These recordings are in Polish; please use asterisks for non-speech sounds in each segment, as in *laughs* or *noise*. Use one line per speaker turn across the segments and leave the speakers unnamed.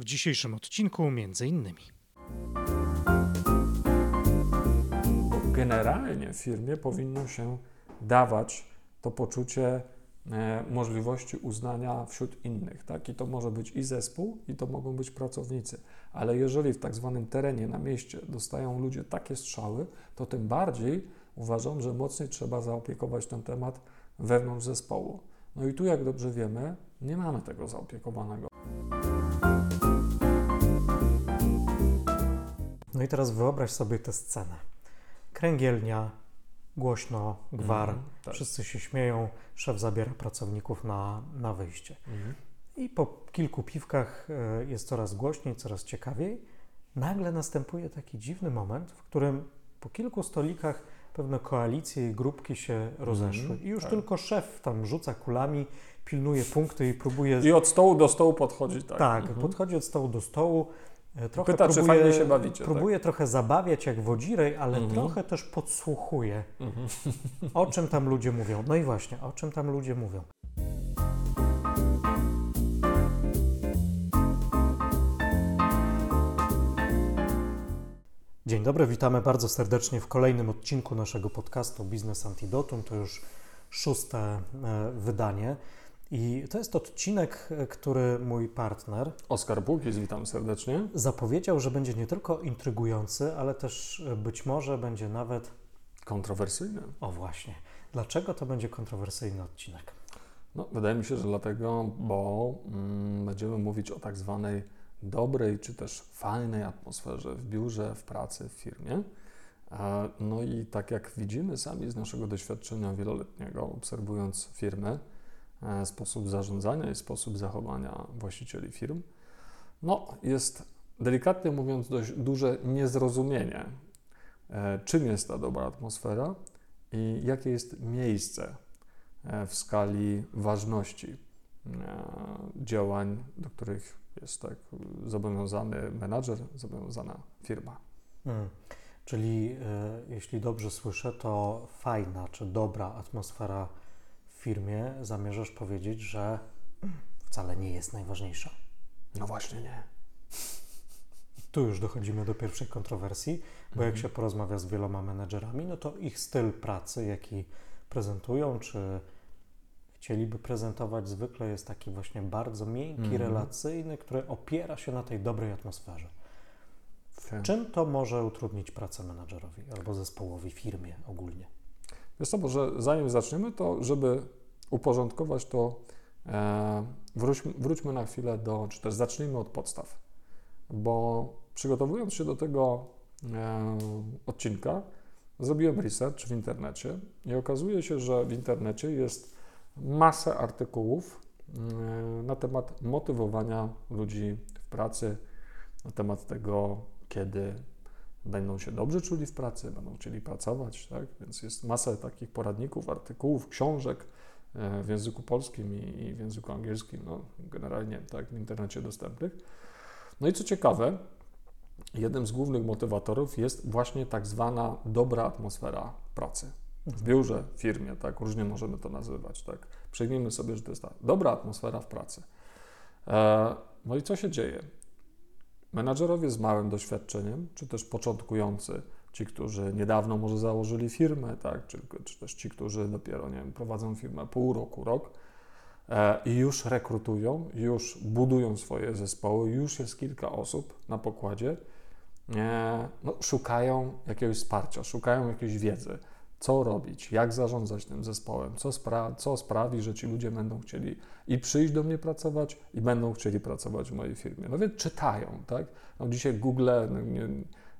W dzisiejszym odcinku między innymi.
Generalnie w firmie powinno się dawać to poczucie e, możliwości uznania wśród innych. Tak? I to może być i zespół, i to mogą być pracownicy. Ale jeżeli w tak zwanym terenie, na mieście dostają ludzie takie strzały, to tym bardziej uważam, że mocniej trzeba zaopiekować ten temat wewnątrz zespołu. No i tu, jak dobrze wiemy, nie mamy tego zaopiekowanego.
No i teraz wyobraź sobie tę scenę. Kręgielnia, głośno, gwar,
Mhm, tak.
wszyscy się śmieją, szef zabiera pracowników na, na wyjście.
Mhm.
I po kilku piwkach e, jest coraz głośniej, coraz ciekawiej. Nagle następuje taki dziwny moment, w którym po kilku stolikach pewne koalicje i grupki się rozeszły. I już
tak.
tylko szef tam rzuca kulami, pilnuje punkty i próbuje.
I od stołu do stołu podchodzi, tak?
tak,
Mhm.
podchodzi od stołu do stołu. E, Trochę
Pyta, czy
próbuje,
fajnie się bawicie,
Próbuje trochę zabawiać jak wodzirej, ale
Mhm.
trochę też podsłuchuje,
Mhm.
o czym tam ludzie mówią. No i właśnie, o czym tam ludzie mówią. Dzień dobry, witamy bardzo serdecznie w kolejnym odcinku naszego podcastu Biznes Antidotum. To już szóste e, wydanie. I to jest odcinek, e, który mój partner
Oskar Bukis, witam serdecznie.
zapowiedział, że będzie nie tylko intrygujący, ale też e, być może będzie nawet.
Kontrowersyjny.
O właśnie. Dlaczego to będzie kontrowersyjny odcinek?
No, wydaje mi się, że dlatego, bo mm, będziemy mówić o tak zwanej dobrej czy też fajnej atmosferze w biurze, w pracy, w firmie. E, No i tak jak widzimy sami z naszego doświadczenia wieloletniego, obserwując firmy, sposób zarządzania i sposób zachowania właścicieli firm, no jest delikatnie mówiąc dość duże niezrozumienie, e, czym jest ta dobra atmosfera i jakie jest miejsce e, w skali ważności e, działań, do których jest tak zobowiązany menadżer, zobowiązana firma.
Hmm. Czyli e, jeśli dobrze słyszę, to fajna czy dobra atmosfera firmie zamierzasz powiedzieć, że wcale nie jest najważniejsza.
No właśnie nie.
Tu już dochodzimy do pierwszej kontrowersji, bo jak
Mhm.
się porozmawia z wieloma menedżerami, no to ich styl pracy, jaki prezentują, czy chcieliby prezentować, zwykle jest taki właśnie bardzo miękki,
Mhm.
relacyjny, który opiera się na tej dobrej atmosferze.
Tak.
Czym to może utrudnić pracę menedżerowi albo zespołowi, firmie ogólnie?
Wiesz co, może zanim zaczniemy, to żeby uporządkować to, e, wróćmy, wróćmy na chwilę do, czy też zacznijmy od podstaw. Bo przygotowując się do tego e, odcinka, zrobiłem research w internecie i okazuje się, że w internecie jest masę artykułów e, na temat motywowania ludzi w pracy, na temat tego, kiedy będą się dobrze czuli w pracy, będą chcieli pracować, tak? Więc jest masa takich poradników, artykułów, książek e, w języku polskim i, w języku angielskim, no generalnie tak w internecie dostępnych. No i co ciekawe, jednym z głównych motywatorów jest właśnie tak zwana dobra atmosfera pracy. W biurze, w firmie, tak, różnie możemy to nazywać, tak. Przyjmijmy sobie, że to jest ta dobra atmosfera w pracy. E, no i co się dzieje? Menadżerowie z małym doświadczeniem, czy też początkujący, ci, którzy niedawno może założyli firmę, tak, czy, czy też ci, którzy dopiero nie wiem, prowadzą firmę pół roku, rok e, i już rekrutują, już budują swoje zespoły, już jest kilka osób na pokładzie, e, no, szukają jakiegoś wsparcia, szukają jakiejś wiedzy, co robić, jak zarządzać tym zespołem, co, spra- co sprawi, że ci ludzie będą chcieli i przyjść do mnie pracować, i będą chcieli pracować w mojej firmie. No więc czytają, tak? No dzisiaj Google, no nie,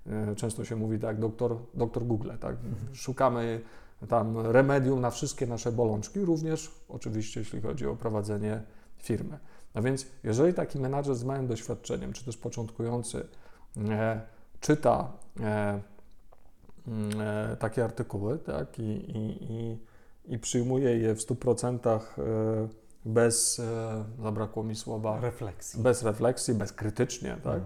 e, często się mówi tak, doktor, doktor Google, tak? Szukamy tam remedium na wszystkie nasze bolączki, również oczywiście jeśli chodzi o prowadzenie firmy. No więc jeżeli taki menadżer z małym doświadczeniem, czy też początkujący e, czyta e, takie artykuły, tak, i, i, i, i przyjmuje je w 100% e, bez, e, zabrakło mi słowa,
Refleksji.
bez refleksji, bezkrytycznie, tak,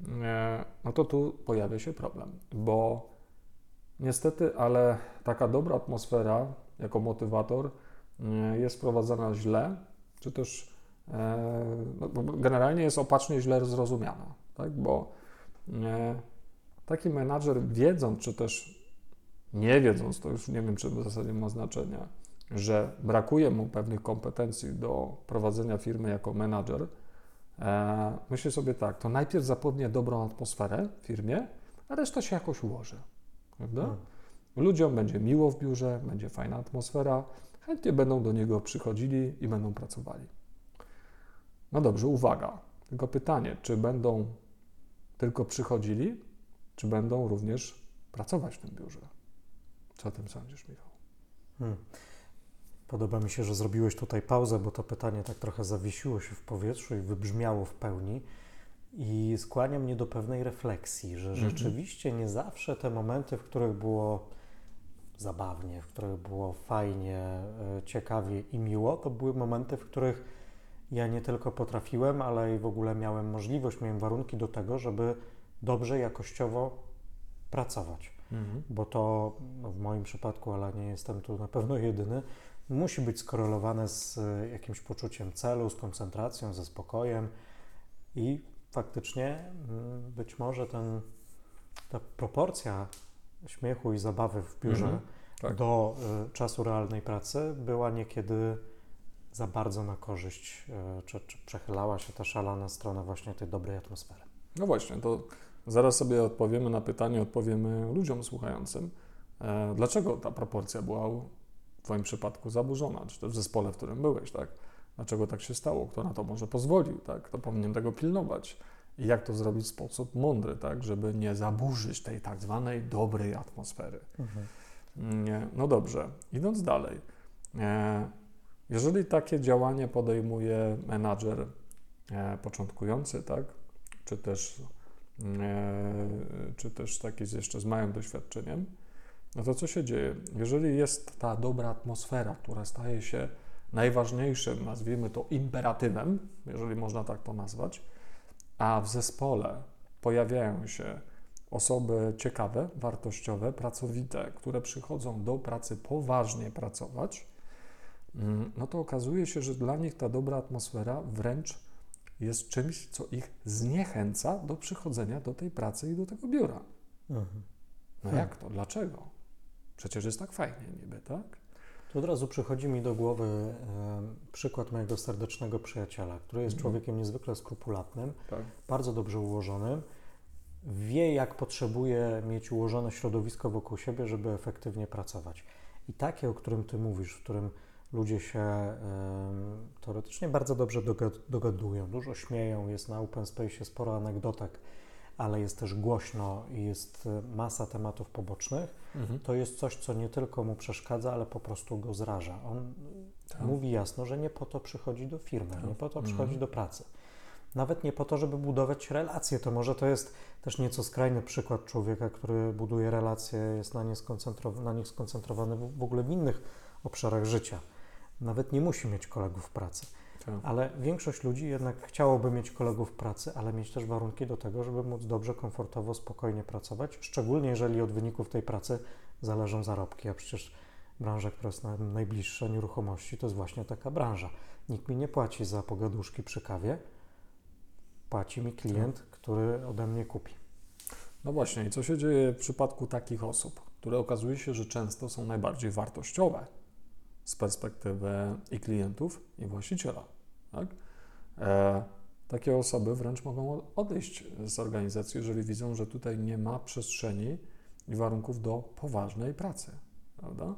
Mhm.
e, no to tu pojawia się problem, bo niestety, ale taka dobra atmosfera jako motywator e, jest wprowadzana źle, czy też e, no, generalnie jest opacznie źle zrozumiana, tak? bo e, taki menadżer wiedząc, czy też nie wiedząc, to już nie wiem, czy w zasadzie ma znaczenie, że brakuje mu pewnych kompetencji do prowadzenia firmy jako menadżer, e, myślę sobie tak, to najpierw zapewnię dobrą atmosferę w firmie, a reszta się jakoś ułoży. Prawda? Hmm. Ludziom będzie miło w biurze, będzie fajna atmosfera, chętnie będą do niego przychodzili i będą pracowali. No dobrze, uwaga. Tylko pytanie, czy będą tylko przychodzili, czy będą również pracować w tym biurze? Co o tym sądzisz, Michał? Hmm.
Podoba mi się, że zrobiłeś tutaj pauzę, bo to pytanie tak trochę zawiesiło się w powietrzu i wybrzmiało w pełni. I skłania mnie do pewnej refleksji, że mhm. rzeczywiście nie zawsze te momenty, w których było zabawnie, w których było fajnie, e, ciekawie i miło, to były momenty, w których ja nie tylko potrafiłem, ale i w ogóle miałem możliwość, miałem warunki do tego, żeby dobrze, jakościowo pracować. Mhm. Bo to no w moim przypadku, ale nie jestem tu na pewno jedyny, musi być skorelowane z e, jakimś poczuciem celu, z koncentracją, ze spokojem i faktycznie mm, być może ten, ta proporcja śmiechu i zabawy w biurze mhm, tak. do y, czasu realnej pracy była niekiedy za bardzo na korzyść, y, czy, czy przechylała się ta szalona strona właśnie tej dobrej atmosfery.
No właśnie, to zaraz sobie odpowiemy na pytanie, odpowiemy ludziom słuchającym. E, dlaczego ta proporcja była w Twoim przypadku zaburzona, czy też w zespole, w którym byłeś, tak? Dlaczego tak się stało? Kto na to może pozwolił, tak? Kto powinien tego pilnować? I jak to zrobić w sposób mądry, tak? Żeby nie zaburzyć tej tak zwanej dobrej atmosfery. Mhm. No dobrze, idąc dalej. E, jeżeli takie działanie podejmuje menadżer e, początkujący, tak? Czy też, czy też taki jeszcze z małym doświadczeniem, no to co się dzieje? Jeżeli jest ta dobra atmosfera, która staje się najważniejszym, nazwijmy to imperatywem, jeżeli można tak to nazwać, a w zespole pojawiają się osoby ciekawe, wartościowe, pracowite, które przychodzą do pracy poważnie pracować, mm, no to okazuje się, że dla nich ta dobra atmosfera wręcz jest czymś, co ich zniechęca do przychodzenia do tej pracy i do tego biura. Mhm. No jak to? Dlaczego? Przecież jest tak fajnie niby, tak?
Tu od razu przychodzi mi do głowy e, przykład mojego serdecznego przyjaciela, który jest mhm. człowiekiem niezwykle skrupulatnym, tak. bardzo dobrze ułożonym, wie jak potrzebuje mieć ułożone środowisko wokół siebie, żeby efektywnie pracować. I takie, o którym Ty mówisz, w którym ludzie się e, teoretycznie bardzo dobrze dogadują, dużo śmieją, jest na open space sporo anegdotek, ale jest też głośno i jest e, masa tematów pobocznych, mhm. to jest coś, co nie tylko mu przeszkadza, ale po prostu go zraża. On tak. mówi jasno, że nie po to przychodzi do firmy, tak. nie po to mhm. przychodzi do pracy. Nawet nie po to, żeby budować relacje. To może to jest też nieco skrajny przykład człowieka, który buduje relacje, jest na, nie na nich skoncentrowany w ogóle w innych obszarach życia. Nawet nie musi mieć kolegów w pracy. Tak. Ale większość ludzi jednak chciałoby mieć kolegów w pracy, ale mieć też warunki do tego, żeby móc dobrze, komfortowo, spokojnie pracować, szczególnie jeżeli od wyników tej pracy zależą zarobki, a przecież branża, która jest najbliższa nieruchomości, to jest właśnie taka branża. Nikt mi nie płaci za pogaduszki przy kawie, płaci mi klient, tak. który ode mnie kupi.
No właśnie, i co się dzieje w przypadku takich osób, które okazuje się, że często są najbardziej wartościowe z perspektywy i klientów, i właściciela. Tak? E, takie osoby wręcz mogą odejść z organizacji, jeżeli widzą, że tutaj nie ma przestrzeni i warunków do poważnej pracy. Prawda?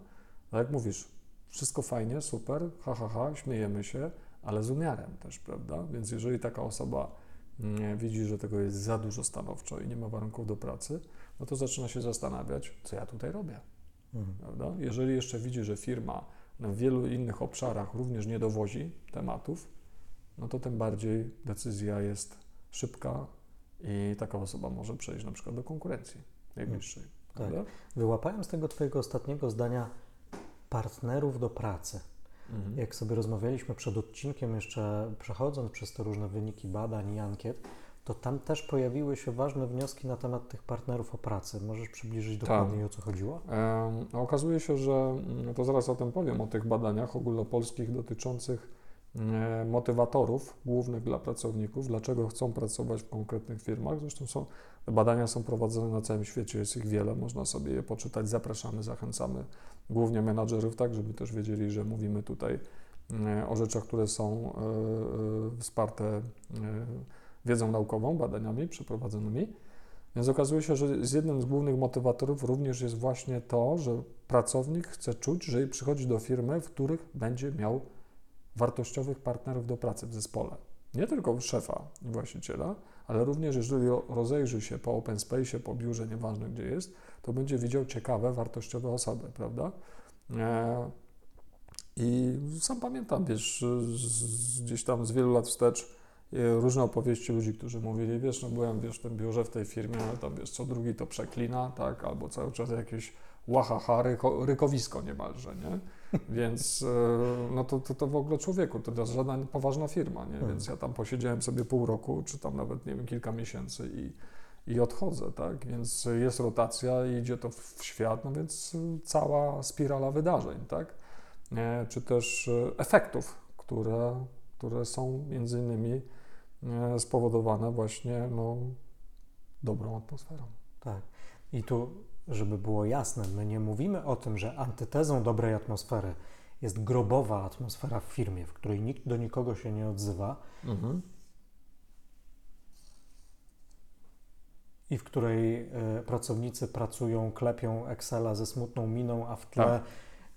Tak jak mówisz, wszystko fajnie, super, ha, ha, ha, śmiejemy się, ale z umiarem też, prawda? Więc jeżeli taka osoba mm, widzi, że tego jest za dużo stanowczo i nie ma warunków do pracy, no to zaczyna się zastanawiać, co ja tutaj robię. Mhm. Prawda? Jeżeli jeszcze widzi, że firma w wielu innych obszarach również nie dowozi tematów, no to tym bardziej decyzja jest szybka i taka osoba może przejść na przykład do konkurencji najbliższej.
Tak. Wyłapałem z tego Twojego ostatniego zdania partnerów do pracy. Mhm. Jak sobie rozmawialiśmy przed odcinkiem, jeszcze przechodząc przez te różne wyniki badań i ankiet, to tam też pojawiły się ważne wnioski na temat tych partnerów o pracy. Możesz przybliżyć tak. dokładniej, tak. o co chodziło?
E, okazuje się, że, no to zaraz o tym powiem, o tych badaniach ogólnopolskich dotyczących e, motywatorów głównych dla pracowników, dlaczego chcą pracować w konkretnych firmach. Zresztą są, badania są prowadzone na całym świecie, jest ich wiele, można sobie je poczytać. Zapraszamy, zachęcamy głównie menadżerów, tak, żeby też wiedzieli, że mówimy tutaj e, o rzeczach, które są wsparte wiedzą naukową, badaniami przeprowadzonymi. Więc okazuje się, że z jednym z głównych motywatorów również jest właśnie to, że pracownik chce czuć, że przychodzi do firmy, w których będzie miał wartościowych partnerów do pracy w zespole. Nie tylko szefa i właściciela, ale również jeżeli rozejrzy się po open space, po biurze, nieważne gdzie jest, to będzie widział ciekawe, wartościowe osoby, prawda? E, I sam pamiętam, wiesz, gdzieś tam z wielu lat wstecz, różne opowieści ludzi, którzy mówili, wiesz, no byłem, wiesz, w tym biurze, w tej firmie, ale tam, wiesz, co drugi to przeklina, tak, albo cały czas jakieś łahaha, ryko, rykowisko niemalże, nie? *laughs* Więc e, no to, to, to w ogóle człowieku, to jest żadna poważna firma, nie? Więc ja tam posiedziałem sobie pół roku, czy tam nawet, nie wiem, kilka miesięcy i, i odchodzę, tak? Więc jest rotacja i idzie to w świat, no więc cała spirala wydarzeń, tak? Czy też e, efektów, które, które są między innymi E, spowodowane właśnie no, dobrą atmosferą.
Tak. I tu, żeby było jasne, my nie mówimy o tym, że antytezą dobrej atmosfery jest grobowa atmosfera w firmie, w której nikt do nikogo się nie odzywa mhm. i w której y, pracownicy pracują, klepią Excela ze smutną miną, a w tle tak.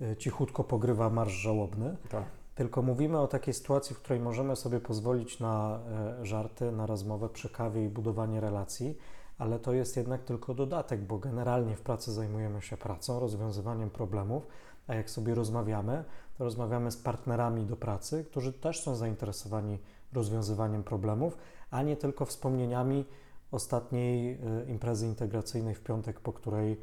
y, cichutko pogrywa marsz żałobny. Tak tylko mówimy o takiej sytuacji, w której możemy sobie pozwolić na e, żarty, na rozmowę przy kawie i budowanie relacji, ale to jest jednak tylko dodatek, bo generalnie w pracy zajmujemy się pracą, rozwiązywaniem problemów, a jak sobie rozmawiamy, to rozmawiamy z partnerami do pracy, którzy też są zainteresowani rozwiązywaniem problemów, a nie tylko wspomnieniami ostatniej e, imprezy integracyjnej w piątek, po której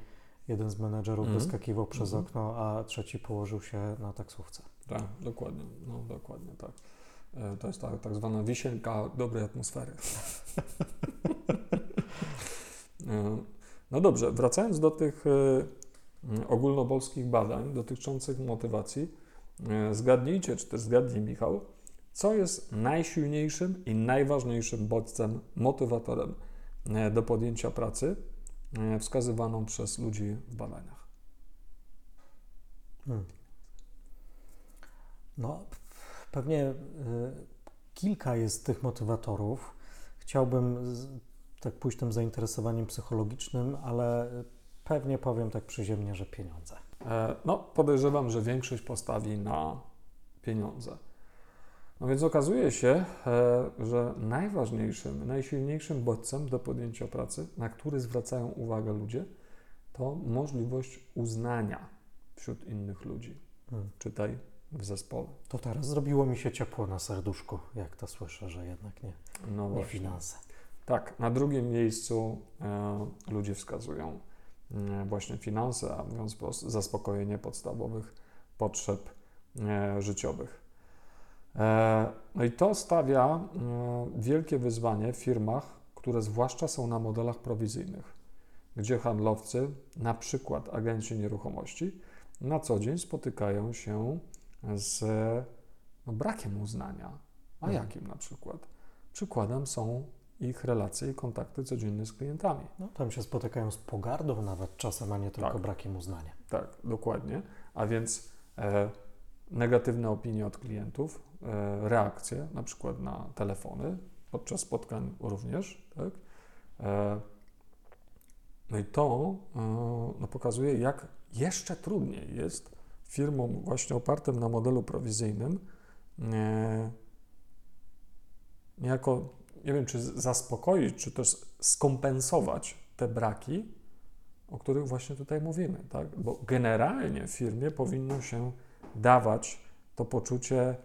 jeden z menedżerów mm. wyskakiwał przez mm. okno, a trzeci położył się na taksówce.
Tak, dokładnie, no dokładnie tak. E, to jest tak, tak zwana wisienka dobrej atmosfery. *laughs* E, no dobrze, wracając do tych e, ogólnopolskich badań dotyczących motywacji, zgadnijcie, czy też zgadnij Michał, co jest najsilniejszym i najważniejszym bodźcem, motywatorem do podjęcia pracy wskazywaną przez ludzi w badaniach.
Hmm. No, pewnie y, kilka jest tych motywatorów. Chciałbym tak pójść tym zainteresowaniem psychologicznym, ale pewnie powiem tak przyziemnie, że pieniądze.
E, no, podejrzewam, że większość postawi na pieniądze. No więc okazuje się, e, że najważniejszym, najsilniejszym bodźcem do podjęcia pracy, na który zwracają uwagę ludzie, to możliwość uznania wśród innych ludzi. Hmm. Czytaj w zespole.
To teraz zrobiło mi się ciepło na serduszku, jak to słyszę, że jednak nie, no nie finanse.
Tak, na drugim miejscu e, ludzie wskazują e, właśnie finanse, a mówiąc wprost, zaspokojenie podstawowych potrzeb e, życiowych. No i to stawia wielkie wyzwanie w firmach, które zwłaszcza są na modelach prowizyjnych, gdzie handlowcy, na przykład agenci nieruchomości, na co dzień spotykają się z no, brakiem uznania. A mhm. jakim na przykład? Przykładem są ich relacje i kontakty codzienne z klientami.
No, tam się spotykają z pogardą nawet czasem, a nie tylko tak. brakiem uznania.
Tak, dokładnie. A więc e, negatywne opinie od klientów, e, reakcje na przykład na telefony, podczas spotkań również, tak? E, no i to e, no, pokazuje, jak jeszcze trudniej jest firmom właśnie opartym na modelu prowizyjnym niejako, nie wiem, czy zaspokoić, czy też skompensować te braki, o których właśnie tutaj mówimy, tak? Bo generalnie firmie powinno się dawać to poczucie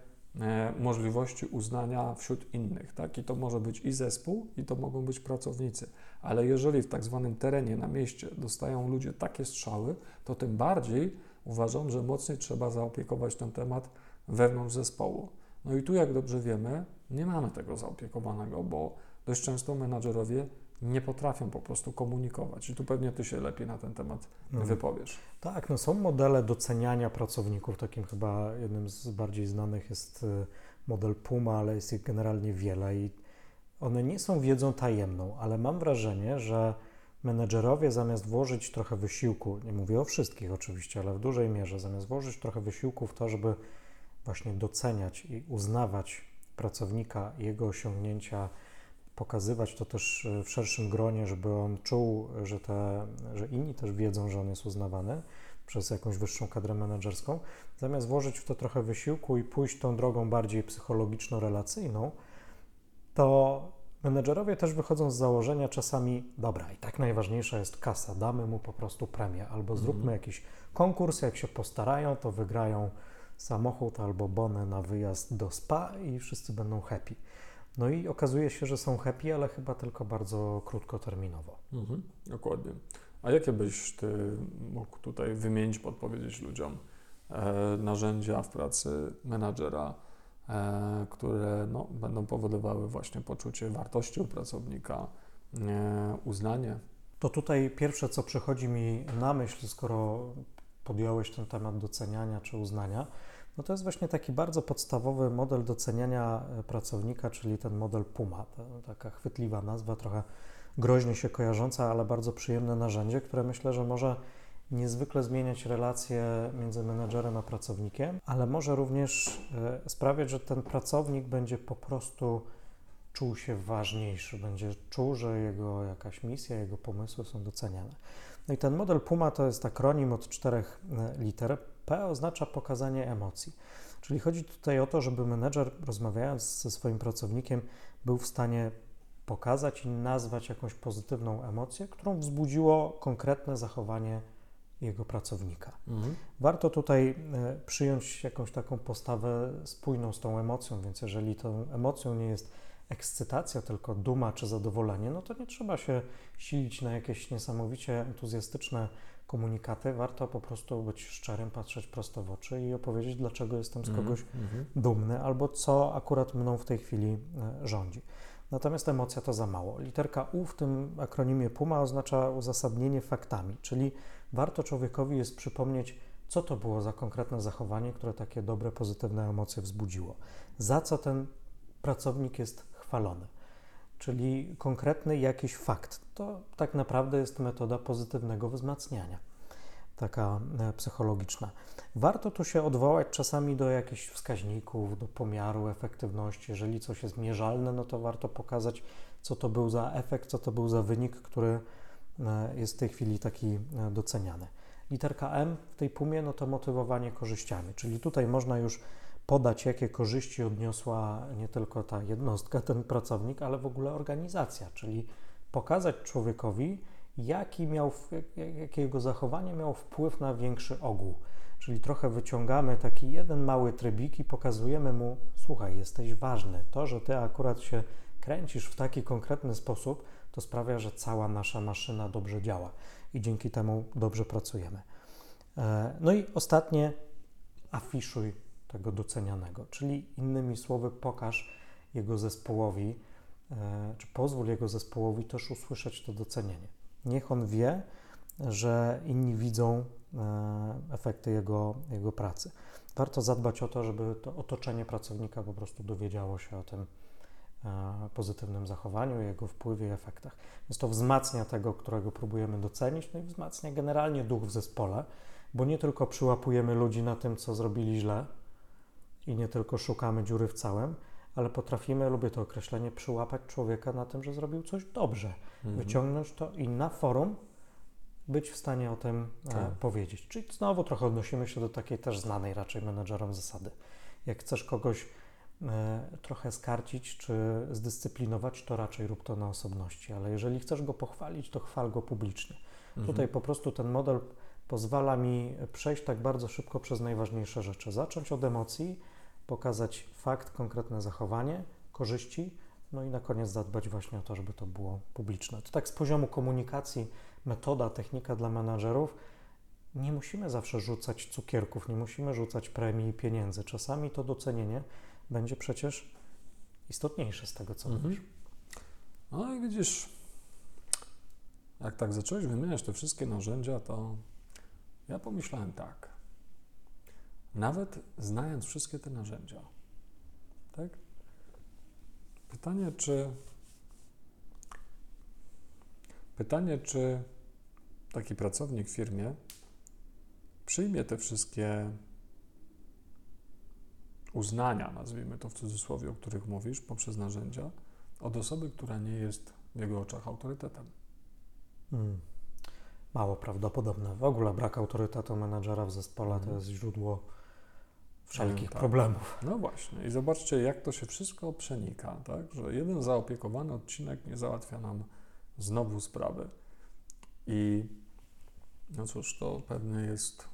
e, możliwości uznania wśród innych, tak? I to może być i zespół, i to mogą być pracownicy. Ale jeżeli w tak zwanym terenie, na mieście dostają ludzie takie strzały, to tym bardziej uważam, że mocniej trzeba zaopiekować ten temat wewnątrz zespołu. No i tu, jak dobrze wiemy, nie mamy tego zaopiekowanego, bo dość często menadżerowie nie potrafią po prostu komunikować. I tu pewnie Ty się lepiej na ten temat mhm. wypowiesz.
Tak, no są modele doceniania pracowników. Takim chyba jednym z bardziej znanych jest y, model Puma, ale jest ich generalnie wiele i one nie są wiedzą tajemną, ale mam wrażenie, że menedżerowie zamiast włożyć trochę wysiłku, nie mówię o wszystkich oczywiście, ale w dużej mierze, zamiast włożyć trochę wysiłku w to, żeby właśnie doceniać i uznawać pracownika, jego osiągnięcia, pokazywać to też e, w szerszym gronie, żeby on czuł, że, te, że inni też wiedzą, że on jest uznawany przez jakąś wyższą kadrę menedżerską, zamiast włożyć w to trochę wysiłku i pójść tą drogą bardziej psychologiczno-relacyjną, to menedżerowie też wychodzą z założenia czasami, dobra, i tak najważniejsza jest kasa, damy mu po prostu premię, albo mhm. zróbmy jakiś konkurs, jak się postarają, to wygrają samochód albo bonę na wyjazd do spa i wszyscy będą happy. No i okazuje się, że są happy, ale chyba tylko bardzo krótkoterminowo.
Mhm, dokładnie. A jakie byś ty mógł tutaj wymienić, podpowiedzieć ludziom e, narzędzia w pracy menadżera, które no, będą powodowały właśnie poczucie wartości u pracownika, e, uznanie?
To tutaj pierwsze, co przychodzi mi na myśl, skoro podjąłeś ten temat doceniania czy uznania, no to jest właśnie taki bardzo podstawowy model doceniania e, pracownika, czyli ten model PUMA. taka chwytliwa nazwa, trochę groźnie się kojarząca, ale bardzo przyjemne narzędzie, które myślę, że może niezwykle zmieniać relacje między menedżerem a pracownikiem, ale może również e, sprawiać, że ten pracownik będzie po prostu czuł się ważniejszy, będzie czuł, że jego jakaś misja, jego pomysły są doceniane. No i ten model PUMA to jest akronim od czterech e, liter. P oznacza pokazanie emocji. Czyli chodzi tutaj o to, żeby menedżer, rozmawiając ze swoim pracownikiem, był w stanie pokazać i nazwać jakąś pozytywną emocję, którą wzbudziło konkretne zachowanie jego pracownika. Mhm. Warto tutaj e, przyjąć jakąś taką postawę spójną z tą emocją, więc jeżeli tą emocją nie jest ekscytacja, tylko duma czy zadowolenie, no to nie trzeba się silić na jakieś niesamowicie entuzjastyczne komunikaty. Warto po prostu być szczerym, patrzeć prosto w oczy i opowiedzieć, dlaczego jestem z kogoś mm -hmm. dumny albo co akurat mną w tej chwili e, rządzi. Natomiast emocja to za mało. Literka U w tym akronimie PUMA oznacza uzasadnienie faktami, czyli warto człowiekowi jest przypomnieć, co to było za konkretne zachowanie, które takie dobre, pozytywne emocje wzbudziło. Za co ten pracownik jest chwalony. Czyli konkretny jakiś fakt. To tak naprawdę jest metoda pozytywnego wzmacniania, taka e, psychologiczna. Warto tu się odwołać czasami do jakichś wskaźników, do pomiaru efektywności. Jeżeli coś jest mierzalne, no to warto pokazać, co to był za efekt, co to był za wynik, który jest w tej chwili taki e, doceniany. Literka M w tej pumie, no to motywowanie korzyściami, czyli tutaj można już podać, jakie korzyści odniosła nie tylko ta jednostka, ten pracownik, ale w ogóle organizacja, czyli pokazać człowiekowi, jaki miał, jakie jego zachowanie miało wpływ na większy ogół. Czyli trochę wyciągamy taki jeden mały trybik i pokazujemy mu, słuchaj, jesteś ważny. To, że ty akurat się kręcisz w taki konkretny sposób, to sprawia, że cała nasza maszyna dobrze działa i dzięki temu dobrze pracujemy. E, no i ostatnie, afiszuj tego docenianego. Czyli innymi słowy, pokaż jego zespołowi, e, czy pozwól jego zespołowi też usłyszeć to docenienie. Niech on wie, że inni widzą e, efekty jego, jego pracy. Warto zadbać o to, żeby to otoczenie pracownika po prostu dowiedziało się o tym pozytywnym zachowaniu, jego wpływie i efektach. Więc to wzmacnia tego, którego próbujemy docenić, no i wzmacnia generalnie duch w zespole, bo nie tylko przyłapujemy ludzi na tym, co zrobili źle, i nie tylko szukamy dziury w całym, ale potrafimy, lubię to określenie, przyłapać człowieka na tym, że zrobił coś dobrze, mhm. wyciągnąć to i na forum być w stanie o tym e, tak. powiedzieć. Czyli znowu trochę odnosimy się do takiej też znanej raczej menedżerom zasady. Jak chcesz kogoś e, trochę skarcić czy zdyscyplinować, to raczej rób to na osobności, ale jeżeli chcesz go pochwalić, to chwal go publicznie. Mhm. Tutaj po prostu ten model pozwala mi przejść tak bardzo szybko przez najważniejsze rzeczy. Zacząć od emocji, pokazać fakt, konkretne zachowanie, korzyści, no i na koniec zadbać właśnie o to, żeby to było publiczne. To tak z poziomu komunikacji, metoda, technika dla menadżerów. Nie musimy zawsze rzucać cukierków, nie musimy rzucać premii i pieniędzy. Czasami to docenienie będzie przecież istotniejsze z tego, co mhm. mówisz.
No i widzisz, jak tak zacząłeś wymieniać te wszystkie narzędzia, to ja pomyślałem tak. Nawet znając wszystkie te narzędzia, tak? Pytanie, czy pytanie, czy taki pracownik w firmie przyjmie te wszystkie uznania, nazwijmy to w cudzysłowie, o których mówisz, poprzez narzędzia, od osoby, która nie jest w jego oczach autorytetem.
Hmm. Mało prawdopodobne. W ogóle brak autorytetu menadżera w zespole to
Mhm.
jest źródło wszelkich
tak.
problemów.
No właśnie, i zobaczcie, jak to się wszystko przenika, tak? że jeden zaopiekowany odcinek nie załatwia nam znowu sprawy. I no cóż, to pewnie jest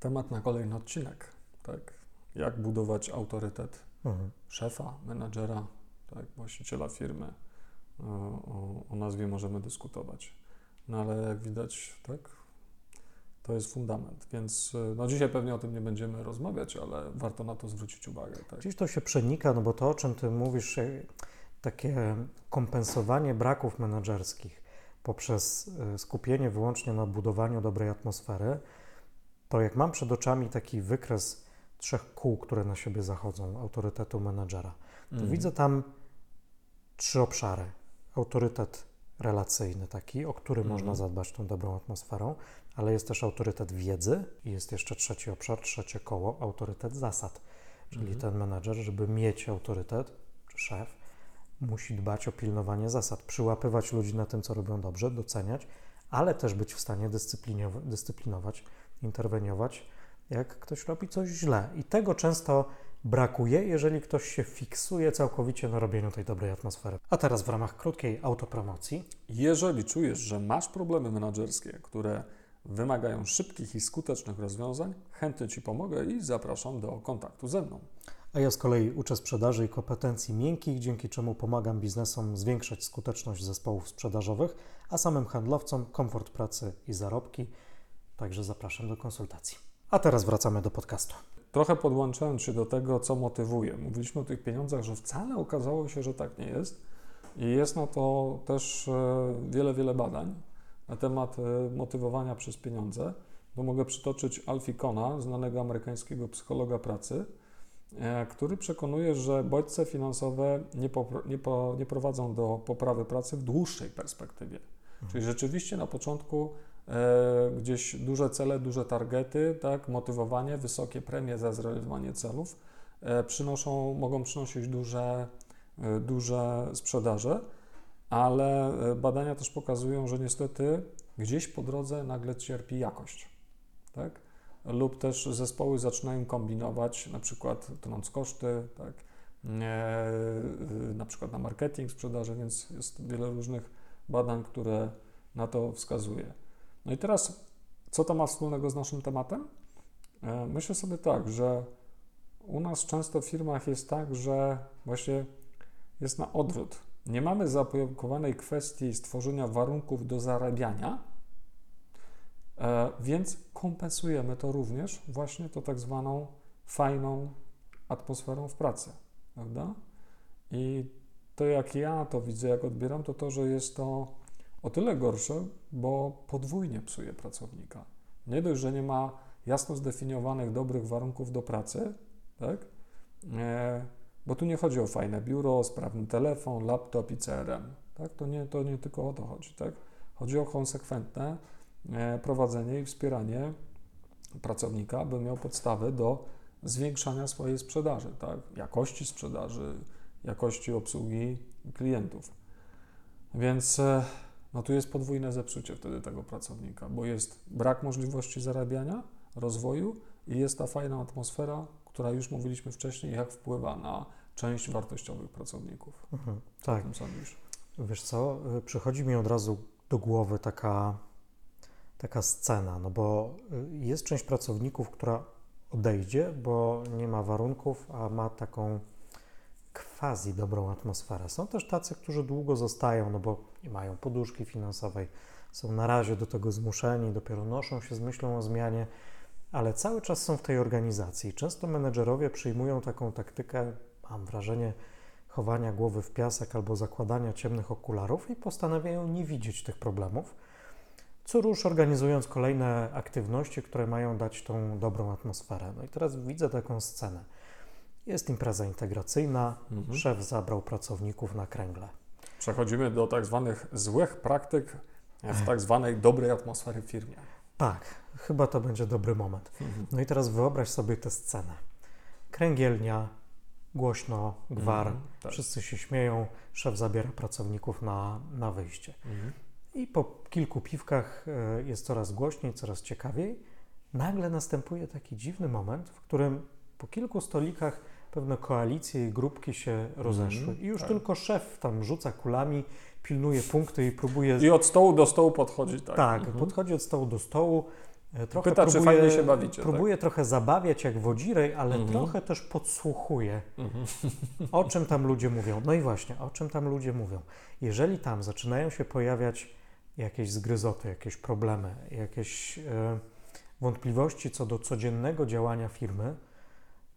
temat na kolejny odcinek, tak? Jak budować autorytet
Mhm.
szefa, menadżera, tak, właściciela firmy. O, o, o nazwie możemy dyskutować. No ale jak widać, tak, to jest fundament. Więc y, no, dzisiaj pewnie o tym nie będziemy rozmawiać, ale warto na to zwrócić uwagę. Tak.
Gdzieś to się przenika, no bo to, o czym ty mówisz, e, takie kompensowanie braków menedżerskich poprzez e, skupienie wyłącznie na budowaniu dobrej atmosfery, to jak mam przed oczami taki wykres trzech kół, które na siebie zachodzą, autorytetu menedżera, to
Mhm.
widzę tam trzy obszary. Autorytet relacyjny taki, o który
Mhm.
można zadbać tą dobrą atmosferą, ale jest też autorytet wiedzy i jest jeszcze trzeci obszar, trzecie koło, autorytet zasad. Czyli
Mhm.
ten menedżer, żeby mieć autorytet, czy szef, musi dbać o pilnowanie zasad, przyłapywać ludzi na tym, co robią dobrze, doceniać, ale też być w stanie dyscyplinować, interweniować, jak ktoś robi coś źle. I tego często brakuje, jeżeli ktoś się fiksuje całkowicie na robieniu tej dobrej atmosfery. A teraz w ramach krótkiej autopromocji
Jeżeli czujesz, że masz problemy menedżerskie, które wymagają szybkich i skutecznych rozwiązań, chętnie Ci pomogę i zapraszam do kontaktu ze mną.
A ja z kolei uczę sprzedaży i kompetencji miękkich, dzięki czemu pomagam biznesom zwiększać skuteczność zespołów sprzedażowych, a samym handlowcom komfort pracy i zarobki. Także zapraszam do konsultacji. A teraz wracamy do podcastu.
Trochę podłączając się do tego, co motywuje. Mówiliśmy o tych pieniądzach, że wcale okazało się, że tak nie jest. I jest na to też e, wiele, wiele badań na temat e, motywowania przez pieniądze. Bo mogę przytoczyć Alfie Kona, znanego amerykańskiego psychologa pracy, e, który przekonuje, że bodźce finansowe nie, nie, nie prowadzą do poprawy pracy w dłuższej perspektywie. Czyli rzeczywiście na początku gdzieś duże cele, duże targety, tak, motywowanie, wysokie premie za zrealizowanie celów e, przynoszą, mogą przynosić duże, e, duże sprzedaże, ale e, badania też pokazują, że niestety gdzieś po drodze nagle cierpi jakość. Tak? Lub też zespoły zaczynają kombinować, na przykład trąc koszty, tak? e, na przykład na marketing sprzedaży, więc jest wiele różnych badań, które na to wskazuje. No i teraz, co to ma wspólnego z naszym tematem? E, Myślę sobie tak, że u nas często w firmach jest tak, że właśnie jest na odwrót. Nie mamy zaopiekowanej kwestii stworzenia warunków do zarabiania, e, więc kompensujemy to również właśnie to tak zwaną fajną atmosferą w pracy, prawda? I to jak ja to widzę, jak odbieram, to to, że jest to o tyle gorsze, bo podwójnie psuje pracownika. Nie dość, że nie ma jasno zdefiniowanych dobrych warunków do pracy, tak? E, bo tu nie chodzi o fajne biuro, sprawny telefon, laptop i CRM. Tak? To, nie, to nie tylko o to chodzi. Tak? Chodzi o konsekwentne e, prowadzenie i wspieranie pracownika, by miał podstawy do zwiększania swojej sprzedaży, tak? jakości sprzedaży, jakości obsługi klientów. Więc e, no tu jest podwójne zepsucie wtedy tego pracownika, bo jest brak możliwości zarabiania, rozwoju i jest ta fajna atmosfera, która już mówiliśmy wcześniej, jak wpływa na część wartościowych pracowników.
Mhm, tak.
tym sądzisz?
Wiesz co, y, przychodzi mi od razu do głowy taka, taka scena, no bo y, jest część pracowników, która odejdzie, bo nie ma warunków, a ma taką quasi dobrą atmosferę. Są też tacy, którzy długo zostają, no bo nie mają poduszki finansowej, są na razie do tego zmuszeni, dopiero noszą się z myślą o zmianie, ale cały czas są w tej organizacji. Często menedżerowie przyjmują taką taktykę, mam wrażenie, chowania głowy w piasek albo zakładania ciemnych okularów i postanawiają nie widzieć tych problemów, co rusz organizując kolejne aktywności, które mają dać tą dobrą atmosferę. No i teraz widzę taką scenę. Jest impreza integracyjna,
Mhm.
szef zabrał pracowników na kręgle.
Przechodzimy do tak zwanych złych praktyk w tak zwanej dobrej atmosfery w firmie.
Tak, chyba to będzie dobry moment. No i teraz wyobraź sobie tę scenę. Kręgielnia, głośno, gwar,
Mhm, tak.
wszyscy się śmieją, szef zabiera pracowników na, na wyjście.
Mhm.
I po kilku piwkach e, jest coraz głośniej, coraz ciekawiej. Nagle następuje taki dziwny moment, w którym po kilku stolikach pewne koalicje i grupki się rozeszły. I już
tak.
tylko szef tam rzuca kulami, pilnuje punkty i próbuje.
I od stołu do stołu podchodzi, tak.
tak,
Mhm.
podchodzi od stołu do stołu. e, Trochę
Pyta, czy
próbuje,
fajnie się bawicie, tak?
Próbuje trochę zabawiać jak wodzirej, ale
Mhm.
trochę też podsłuchuje.
Mhm.
O czym tam ludzie mówią? No i właśnie, o czym tam ludzie mówią? Jeżeli tam zaczynają się pojawiać jakieś zgryzoty, jakieś problemy, jakieś e, wątpliwości co do codziennego działania firmy,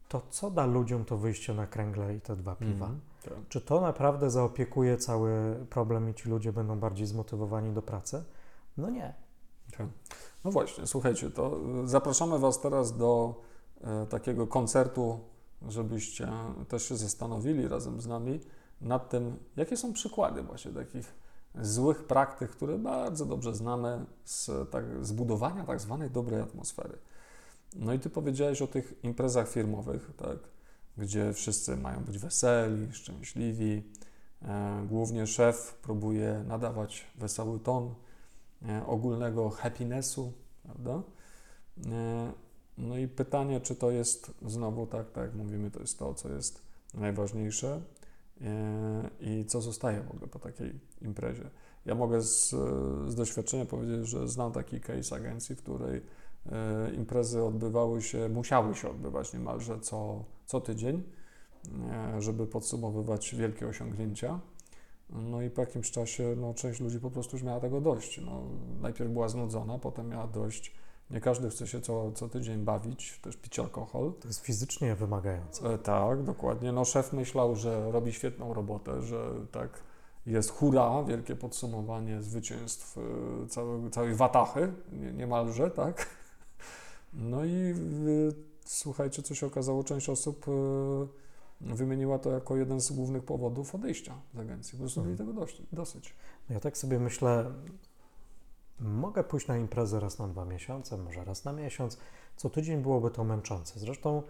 to co da ludziom to wyjście na kręgle i te dwa piwa?
Mhm. Tak.
Czy to naprawdę zaopiekuje cały problem i ci ludzie będą bardziej zmotywowani do pracy? No nie.
Tak. No właśnie, słuchajcie, to y, zapraszamy Was teraz do e, takiego koncertu, żebyście też się zastanowili razem z nami nad tym, jakie są przykłady właśnie takich złych praktyk, które bardzo dobrze znamy z tak, zbudowania tak zwanej dobrej atmosfery. No i Ty powiedziałeś o tych imprezach firmowych, tak, gdzie wszyscy mają być weseli, szczęśliwi. E, głównie szef próbuje nadawać wesoły ton, e, ogólnego happinessu, prawda? E, No i pytanie, czy to jest znowu tak, tak jak mówimy, to jest to, co jest najważniejsze i co zostaje w ogóle po takiej imprezie. Ja mogę z, z doświadczenia powiedzieć, że znam taki case agencji, w której imprezy odbywały się, musiały się odbywać niemalże co, co tydzień, e, żeby podsumowywać wielkie osiągnięcia. No i po jakimś czasie no, część ludzi po prostu już miała tego dość. No, najpierw była znudzona, potem miała dość. Nie każdy chce się co, co tydzień bawić, też pić alkohol.
To jest fizycznie wymagające.
E, tak, dokładnie. No, szef myślał, że robi świetną robotę, że tak jest hura, wielkie podsumowanie zwycięstw e, całej, całej watachy, nie, niemalże, tak. No i e, słuchajcie, co się okazało, część osób e, wymieniła to jako jeden z głównych powodów odejścia z agencji. Po prostu mieli tego dość, dosyć.
No Ja tak sobie myślę, mogę pójść na imprezę raz na dwa miesiące, może raz na miesiąc. Co tydzień byłoby to męczące. Zresztą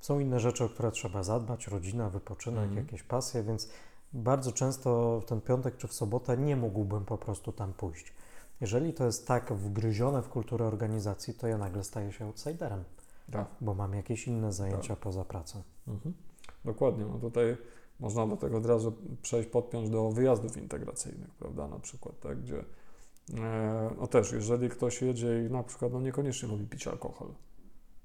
są inne rzeczy, o które trzeba zadbać, rodzina, wypoczynek,
Mhm.
jakieś pasje, więc bardzo często w ten piątek czy w sobotę nie mógłbym po prostu tam pójść. Jeżeli to jest tak wgryzione w kulturę organizacji, to ja nagle staję się outsiderem,
Tak.
bo mam jakieś inne zajęcia poza pracą.
Mhm. Dokładnie. No tutaj można do tego od razu przejść, podpiąć do wyjazdów integracyjnych, prawda, na przykład, tak, gdzie e, no też, jeżeli ktoś jedzie i na przykład no niekoniecznie lubi pić alkohol,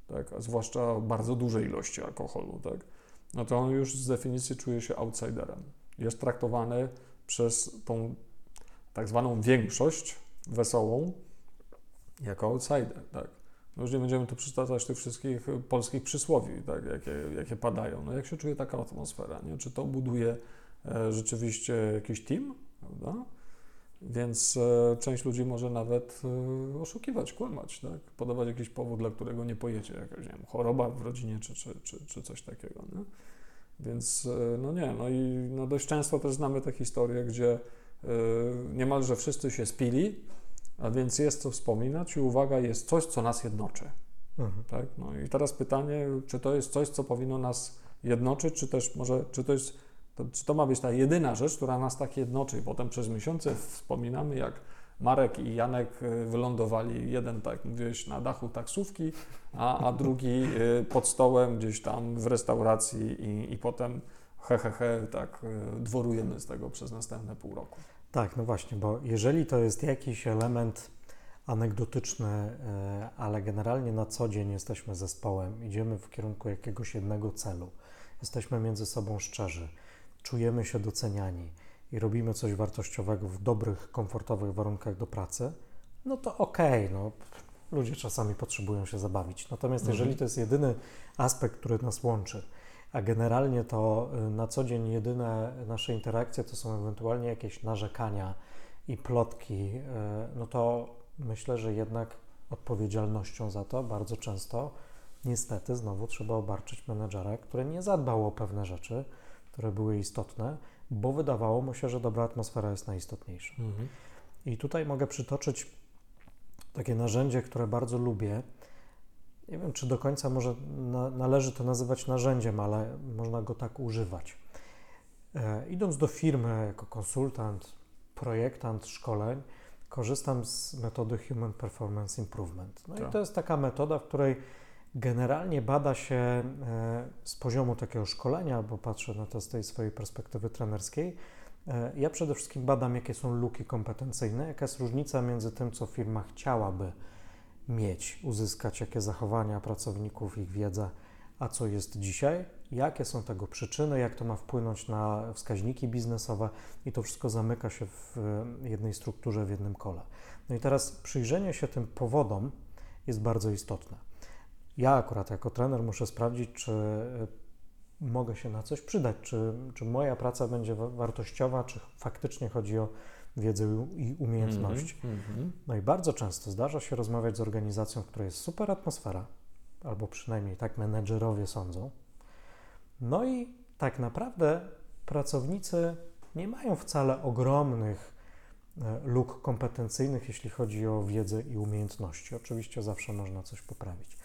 tak, a zwłaszcza bardzo duże ilości alkoholu, tak, no to on już z definicji czuje się outsiderem. Jest traktowany przez tą tak zwaną większość wesołą jako outsider, tak. No już nie będziemy tu przytaczać tych wszystkich y, polskich przysłowi, tak, jakie, jakie padają. No jak się czuje taka atmosfera, nie? Czy to buduje e, rzeczywiście jakiś team, prawda? Więc e, część ludzi może nawet e, oszukiwać, kłamać, tak? Podawać jakiś powód, dla którego nie pojedzie, jakaś, nie wiem, choroba w rodzinie czy, czy, czy, czy coś takiego, nie? Więc no nie, no i no dość często też znamy te historie, gdzie niemalże wszyscy się spili, a więc jest co wspominać i uwaga, jest coś, co nas jednoczy.
Mhm.
Tak? No i teraz pytanie, czy to jest coś, co powinno nas jednoczyć, czy też może, czy to jest, to, czy to ma być ta jedyna rzecz, która nas tak jednoczy i potem przez miesiące wspominamy, jak Marek i Janek y, wylądowali, jeden, tak mówiłeś, na dachu taksówki, a, a drugi y, pod stołem gdzieś tam w restauracji i, i potem he, he, he, tak y, dworujemy z tego przez następne pół roku.
Tak, no właśnie, bo jeżeli to jest jakiś element anegdotyczny, e, ale generalnie na co dzień jesteśmy zespołem, idziemy w kierunku jakiegoś jednego celu, jesteśmy między sobą szczerzy, czujemy się doceniani i robimy coś wartościowego w dobrych, komfortowych warunkach do pracy, no to okej, no, ludzie czasami potrzebują się zabawić. Natomiast
Mhm.
jeżeli to jest jedyny aspekt, który nas łączy, a generalnie to y, na co dzień jedyne nasze interakcje to są ewentualnie jakieś narzekania i plotki, y, no to myślę, że jednak odpowiedzialnością za to bardzo często niestety znowu trzeba obarczyć menedżera, który nie zadbał o pewne rzeczy, które były istotne, bo wydawało mu się, że dobra atmosfera jest najistotniejsza.
Mhm.
I tutaj mogę przytoczyć takie narzędzie, które bardzo lubię. Nie wiem, czy do końca może na, należy to nazywać narzędziem, ale można go tak używać. E, idąc do firmy jako konsultant, projektant szkoleń, korzystam z metody Human Performance Improvement. No
Tak.
i to jest taka metoda, w której generalnie bada się e, z poziomu takiego szkolenia, bo patrzę na to z tej swojej perspektywy trenerskiej. E, Ja przede wszystkim badam, jakie są luki kompetencyjne, jaka jest różnica między tym, co firma chciałaby mieć, uzyskać, jakie zachowania pracowników, ich wiedza, a co jest dzisiaj, jakie są tego przyczyny, jak to ma wpłynąć na wskaźniki biznesowe i to wszystko zamyka się w jednej strukturze, w jednym kole. No i teraz przyjrzenie się tym powodom jest bardzo istotne. Ja akurat jako trener muszę sprawdzić, czy mogę się na coś przydać, czy, czy moja praca będzie wa- wartościowa, czy faktycznie chodzi o wiedzę i umiejętności.
Mhm. Mhm.
No i bardzo często zdarza się rozmawiać z organizacją, w której jest super atmosfera, albo przynajmniej tak menedżerowie sądzą. No i tak naprawdę pracownicy nie mają wcale ogromnych e, luk kompetencyjnych, jeśli chodzi o wiedzę i umiejętności. Oczywiście zawsze można coś poprawić.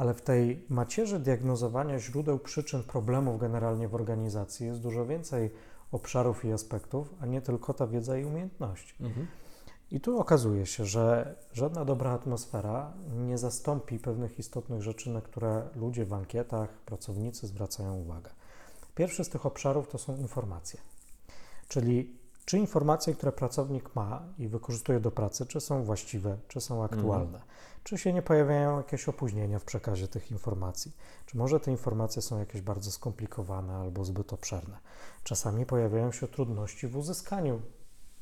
Ale w tej macierzy diagnozowania źródeł przyczyn problemów generalnie w organizacji jest dużo więcej obszarów i aspektów, a nie tylko ta wiedza i umiejętności.
Mhm.
I tu okazuje się, że żadna dobra atmosfera nie zastąpi pewnych istotnych rzeczy, na które ludzie w ankietach, pracownicy zwracają uwagę. Pierwszy z tych obszarów to są informacje. Czyli czy informacje, które pracownik ma i wykorzystuje do pracy, czy są właściwe, czy są aktualne, czy się nie pojawiają jakieś opóźnienia w przekazie tych informacji, czy może te informacje są jakieś bardzo skomplikowane albo zbyt obszerne. Czasami pojawiają się trudności w uzyskaniu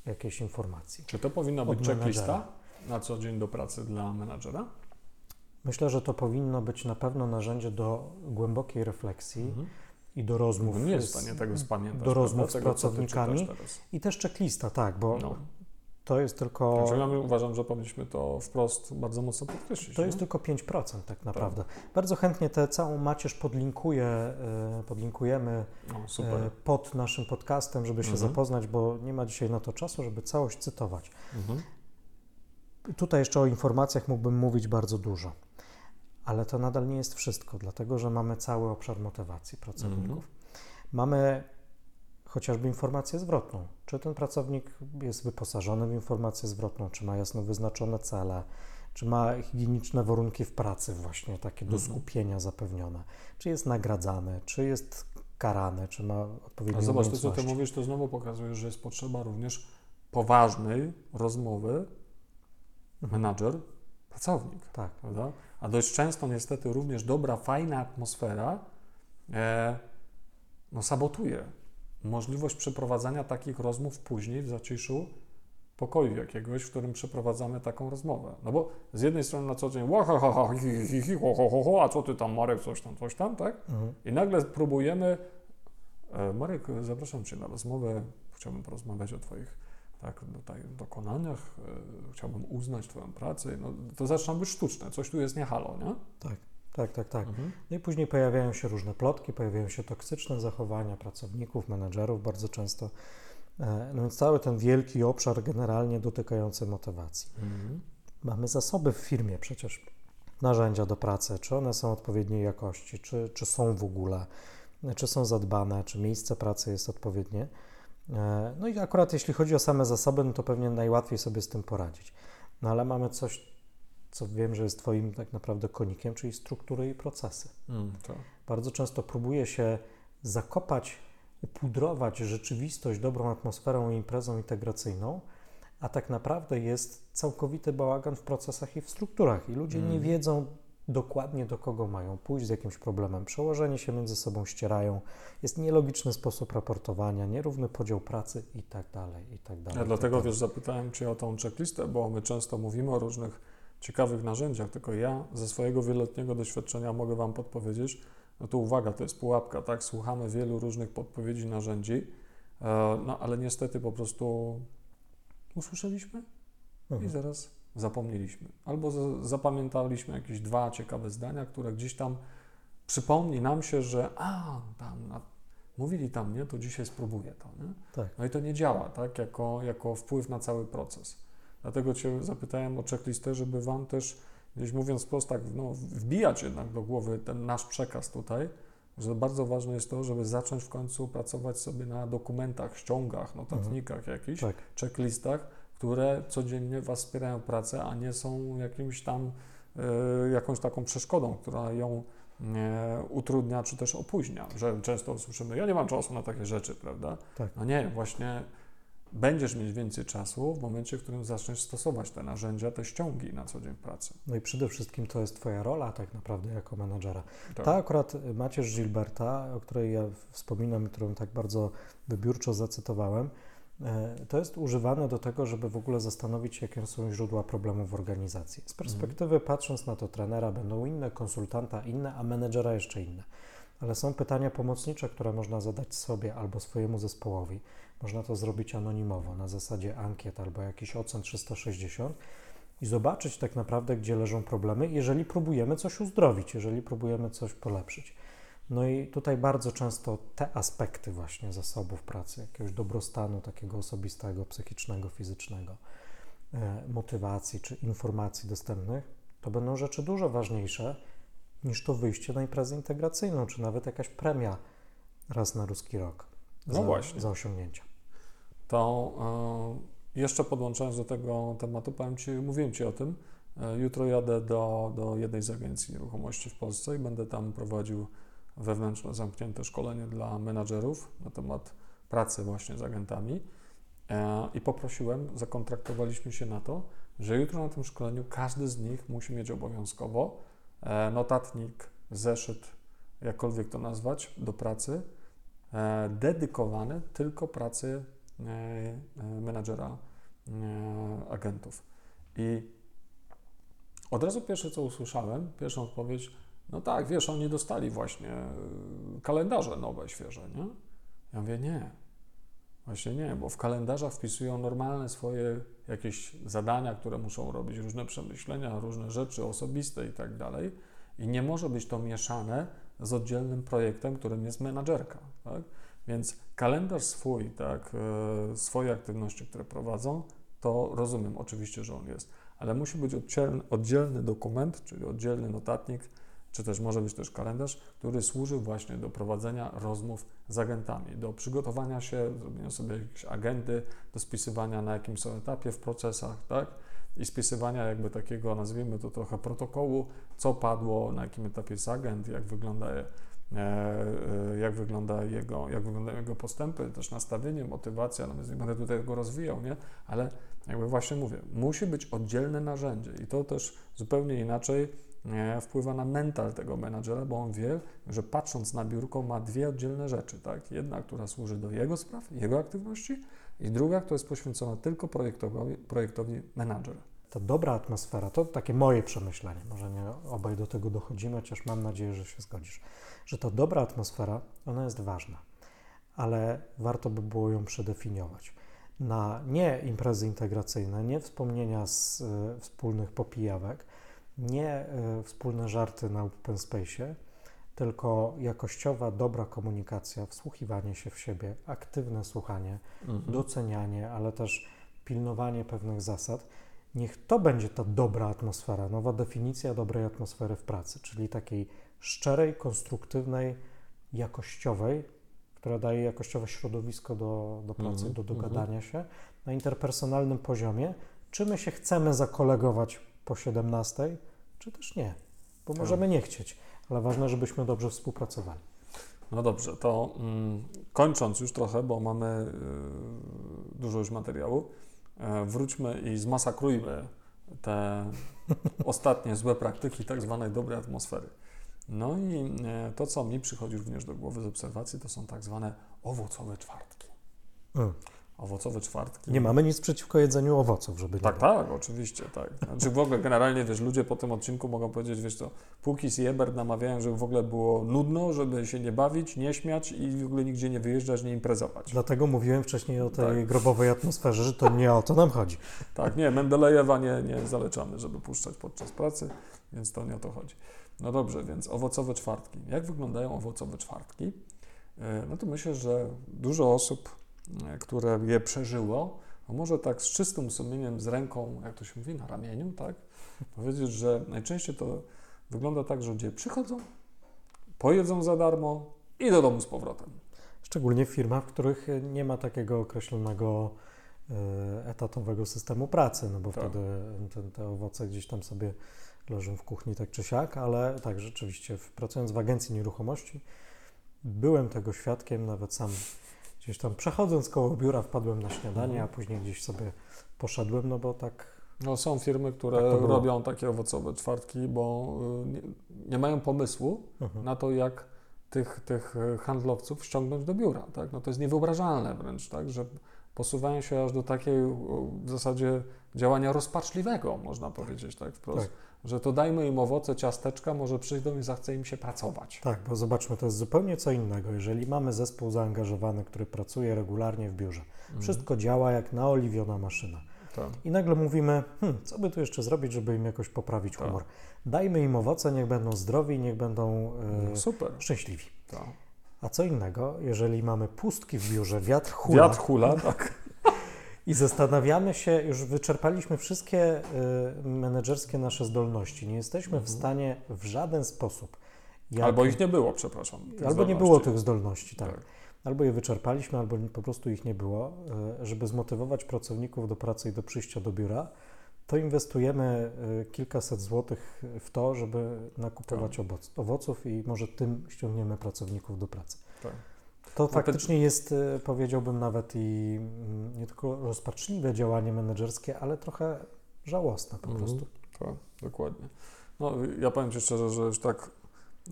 jakiejś informacji.
Czy to powinna być checklista na co dzień do pracy dla menadżera?
Myślę, że to powinno być na pewno narzędzie do głębokiej refleksji
Mhm.
I do rozmów.
Nie jest w stanie tego spamiętać.
do rozmów z pracownikami. I też checklista, tak, bo
No.
to jest tylko.
Także ja uważam, że powinniśmy to wprost bardzo mocno podkreślić.
To jest
nie?
tylko 5% tak naprawdę. Bardzo chętnie tę całą macierz podlinkuję, e, podlinkujemy
No,
e, pod naszym podcastem, żeby się
Mhm.
zapoznać, bo nie ma dzisiaj na to czasu, żeby całość cytować.
Mhm.
Tutaj jeszcze o informacjach mógłbym mówić bardzo dużo, ale to nadal nie jest wszystko, dlatego że mamy cały obszar motywacji pracowników.
Mhm.
Mamy chociażby informację zwrotną. Czy ten pracownik jest wyposażony w informację zwrotną, czy ma jasno wyznaczone cele, czy ma higieniczne warunki w pracy, właśnie takie do
Mhm.
skupienia zapewnione, czy jest nagradzany, czy jest karany, czy ma odpowiednie
A zobacz, to co ty mówisz, to znowu pokazuje, że jest potrzeba również poważnej rozmowy
Mhm.
menadżer, pracownik,
Tak.
prawda? A dość często niestety również dobra, fajna atmosfera e, no, sabotuje możliwość przeprowadzania takich rozmów później w zaciszu pokoju jakiegoś, w którym przeprowadzamy taką rozmowę. No bo z jednej strony na co dzień, a co ty tam, Marek, coś tam, coś tam, tak?
Mhm.
I nagle próbujemy. E, Marek, zapraszam Cię na rozmowę. Chciałbym porozmawiać o Twoich tak, tutaj dokonaniach. E, Chciałbym uznać Twoją pracę. No, to zaczyna być sztuczne. Coś tu jest nie halo, nie?
Tak, tak, tak, tak.
Mhm.
No i później pojawiają się różne plotki, pojawiają się toksyczne zachowania pracowników, menedżerów bardzo często. E, No więc cały ten wielki obszar generalnie dotykający motywacji.
Mhm.
Mamy zasoby w firmie przecież, narzędzia do pracy, czy one są odpowiedniej jakości, czy, czy są w ogóle, czy są zadbane, czy miejsce pracy jest odpowiednie. E, No i akurat jeśli chodzi o same zasoby, no to pewnie najłatwiej sobie z tym poradzić. No ale mamy coś, co wiem, że jest Twoim tak naprawdę konikiem, czyli struktury i procesy.
Mm.
Bardzo często próbuje się zakopać, upudrować rzeczywistość dobrą atmosferą i imprezą integracyjną, a tak naprawdę jest całkowity bałagan w procesach i w strukturach. I ludzie nie
Mhm.
wiedzą dokładnie do kogo mają pójść z jakimś problemem. Przełożeni się między sobą ścierają, jest nielogiczny sposób raportowania, nierówny podział pracy i tak dalej, i tak dalej.
Ja
i
dlatego,
tak dalej.
wiesz, zapytałem Cię o tą checklistę, bo my często mówimy o różnych ciekawych narzędziach, tylko ja ze swojego wieloletniego doświadczenia mogę Wam podpowiedzieć, no to uwaga, to jest pułapka, tak? Słuchamy wielu różnych podpowiedzi, narzędzi, e, no ale niestety po prostu usłyszeliśmy i
Mhm.
zaraz zapomnieliśmy. Albo zapamiętaliśmy jakieś dwa ciekawe zdania, które gdzieś tam przypomni nam się, że a, tam na, mówili tam, nie, to dzisiaj spróbuję to. Nie?
Tak.
No i to nie działa, tak, jako, jako wpływ na cały proces. Dlatego Cię zapytałem o checklistę, żeby Wam też, gdzieś mówiąc wprost, tak, no, wbijać jednak do głowy ten nasz przekaz tutaj, że bardzo ważne jest to, żeby zacząć w końcu pracować sobie na dokumentach, ściągach, notatnikach jakichś,
Tak.
checklistach, które codziennie Was wspierają pracę, a nie są jakimś tam, e, jakąś taką przeszkodą, która ją e, utrudnia czy też opóźnia, że często słyszymy, ja nie mam czasu na takie rzeczy, prawda?
Tak.
No nie, właśnie będziesz mieć więcej czasu w momencie, w którym zaczniesz stosować te narzędzia, te ściągi na co dzień w pracy.
No i przede wszystkim to jest Twoja rola tak naprawdę jako menadżera.
Tak.
Ta akurat Macierz Gilberta, o której ja wspominam i którą tak bardzo wybiórczo zacytowałem, to jest używane do tego, żeby w ogóle zastanowić się, jakie są źródła problemów w organizacji. Z perspektywy patrząc na to trenera będą inne, konsultanta inne, a menedżera jeszcze inne. Ale są pytania pomocnicze, które można zadać sobie albo swojemu zespołowi. Można to zrobić anonimowo, na zasadzie ankiet albo jakiś ocen 360 i zobaczyć tak naprawdę, gdzie leżą problemy, jeżeli próbujemy coś uzdrowić, jeżeli próbujemy coś polepszyć. No i tutaj bardzo często te aspekty właśnie zasobów pracy, jakiegoś dobrostanu takiego osobistego, psychicznego, fizycznego, e, motywacji czy informacji dostępnych, to będą rzeczy dużo ważniejsze niż to wyjście na imprezę integracyjną, czy nawet jakaś premia raz na ruski rok
No
za,
właśnie.
za osiągnięcia.
To e, jeszcze podłączając do tego tematu, powiem Ci, mówiłem Ci o tym, e, jutro jadę do, do jednej z agencji nieruchomości w Polsce i będę tam prowadził wewnętrzne, zamknięte szkolenie dla menadżerów na temat pracy właśnie z agentami e, i poprosiłem, zakontraktowaliśmy się na to, że jutro na tym szkoleniu każdy z nich musi mieć obowiązkowo e, notatnik, zeszyt, jakkolwiek to nazwać, do pracy, e, dedykowany tylko pracy menadżera agentów. I od razu pierwsze, co usłyszałem, pierwszą odpowiedź, no tak, wiesz, oni dostali właśnie e, kalendarze nowe, świeże, nie? Ja mówię, nie, właśnie nie, bo w kalendarzach wpisują normalne swoje jakieś zadania, które muszą robić, różne przemyślenia, różne rzeczy osobiste i tak dalej. I nie może być to mieszane z oddzielnym projektem, którym jest menadżerka, tak? Więc kalendarz swój, tak, e, swoje aktywności, które prowadzą, to rozumiem oczywiście, że on jest, ale musi być oddzielny, oddzielny dokument, czyli oddzielny notatnik, czy też może być też kalendarz, który służy właśnie do prowadzenia rozmów z agentami, do przygotowania się, zrobienia sobie jakiejś agendy, do spisywania na jakimś są etapie w procesach, tak? I spisywania jakby takiego, nazwijmy to trochę protokołu, co padło, na jakim etapie jest agent, jak wygląda, e, e, jak wygląda jego, jak wyglądają jego postępy, też nastawienie, motywacja, no więc nie będę tutaj tego rozwijał, nie? Ale jakby właśnie mówię, musi być oddzielne narzędzie i to też zupełnie inaczej wpływa na mental tego menadżera, bo on wie, że patrząc na biurko ma dwie oddzielne rzeczy, tak? Jedna, która służy do jego spraw, jego aktywności i druga, która jest poświęcona tylko projektowi, projektowi menadżera.
Ta dobra atmosfera, to takie moje przemyślenie, może nie obaj do tego dochodzimy, chociaż mam nadzieję, że się zgodzisz, że ta dobra atmosfera, ona jest ważna, ale warto by było ją przedefiniować. Na nie imprezy integracyjne, nie wspomnienia z y, wspólnych popijawek, nie y, wspólne żarty na open space'ie, tylko jakościowa, dobra komunikacja, wsłuchiwanie się w siebie, aktywne słuchanie,
Mhm.
docenianie, ale też pilnowanie pewnych zasad. Niech to będzie ta dobra atmosfera, nowa definicja dobrej atmosfery w pracy, czyli takiej szczerej, konstruktywnej, jakościowej, która daje jakościowe środowisko do, do pracy,
Mhm,
do
mhm.
dogadania się na interpersonalnym poziomie. Czy my się chcemy zakolegować po 17, czy też nie, bo
Tak.
możemy nie chcieć, ale ważne, żebyśmy dobrze współpracowali.
No dobrze, to mm, kończąc już trochę, bo mamy y, dużo już materiału, e, wróćmy i zmasakrujmy te *laughs* ostatnie złe praktyki tak zwanej dobrej atmosfery. No i e, to, co mi przychodzi również do głowy z obserwacji, to są tak zwane owocowe czwartki.
Mm.
Owocowe czwartki.
Nie mamy nic przeciwko jedzeniu owoców, żeby
Tak,
było.
tak, oczywiście, tak. Znaczy w ogóle generalnie, wiesz, ludzie po tym odcinku mogą powiedzieć, wiesz co, Pukis i Ebert namawiają, żeby w ogóle było nudno, żeby się nie bawić, nie śmiać i w ogóle nigdzie nie wyjeżdżać, nie imprezować.
Dlatego mówiłem wcześniej o tej
Tak.
grobowej atmosferze, że to nie o to nam chodzi.
Tak, nie, Mendelejewa nie, nie zalecamy, żeby puszczać podczas pracy, więc to nie o to chodzi. No dobrze, więc owocowe czwartki. Jak wyglądają owocowe czwartki? E, No to myślę, że dużo osób, które je przeżyło, no może tak z czystym sumieniem, z ręką, jak to się mówi, na ramieniu, tak? Powiedzieć, że najczęściej to wygląda tak, że ludzie przychodzą, pojedzą za darmo i do domu z powrotem.
Szczególnie w firmach, w których nie ma takiego określonego e, etatowego systemu pracy, no bo
Tak.
wtedy te, te owoce gdzieś tam sobie leżą w kuchni tak czy siak, ale tak, rzeczywiście pracując w agencji nieruchomości byłem tego świadkiem, nawet sam gdzieś tam przechodząc koło biura wpadłem na śniadanie,
Mhm.
a później gdzieś sobie poszedłem, no bo tak
No, są firmy, które
Tak
robią takie owocowe czwartki, bo y, nie, nie mają pomysłu
mhm.
na to, jak tych, tych handlowców ściągnąć do biura. Tak? No, to jest niewyobrażalne wręcz, tak? że posuwają się aż do takiej w zasadzie działania rozpaczliwego, można powiedzieć tak wprost.
Tak.
Że to dajmy im owoce, ciasteczka, może przyjdą i zachce im się pracować.
Tak, bo zobaczmy, to jest zupełnie co innego. Jeżeli mamy zespół zaangażowany, który pracuje regularnie w biurze,
Mhm.
wszystko działa jak naoliwiona maszyna.
Tak.
I nagle mówimy, hm, co by tu jeszcze zrobić, żeby im jakoś poprawić
Tak.
humor. Dajmy im owoce, niech będą zdrowi, niech będą e,
No, super.
szczęśliwi.
Tak.
A co innego, jeżeli mamy pustki w biurze, wiatr hula
Wiatr hula, tak.
I zastanawiamy się, już wyczerpaliśmy wszystkie y, menedżerskie nasze zdolności, nie jesteśmy w
Mhm.
stanie w żaden sposób. jak-
Albo ich nie było, przepraszam.
albo nie
zdolności.
było tych zdolności, tak.
Tak.
Albo je wyczerpaliśmy, albo po prostu ich nie było. E, Żeby zmotywować pracowników do pracy i do przyjścia do biura, to inwestujemy e, kilkaset złotych w to, żeby nakupować
Tak.
owoc, owoców i może tym ściągniemy pracowników do pracy.
Tak.
To faktycznie jest, e, powiedziałbym nawet i mm, nie tylko rozpaczliwe działanie menedżerskie, ale trochę żałosne po
Mhm.
prostu.
Tak, dokładnie. No, ja powiem Ci szczerze, że już tak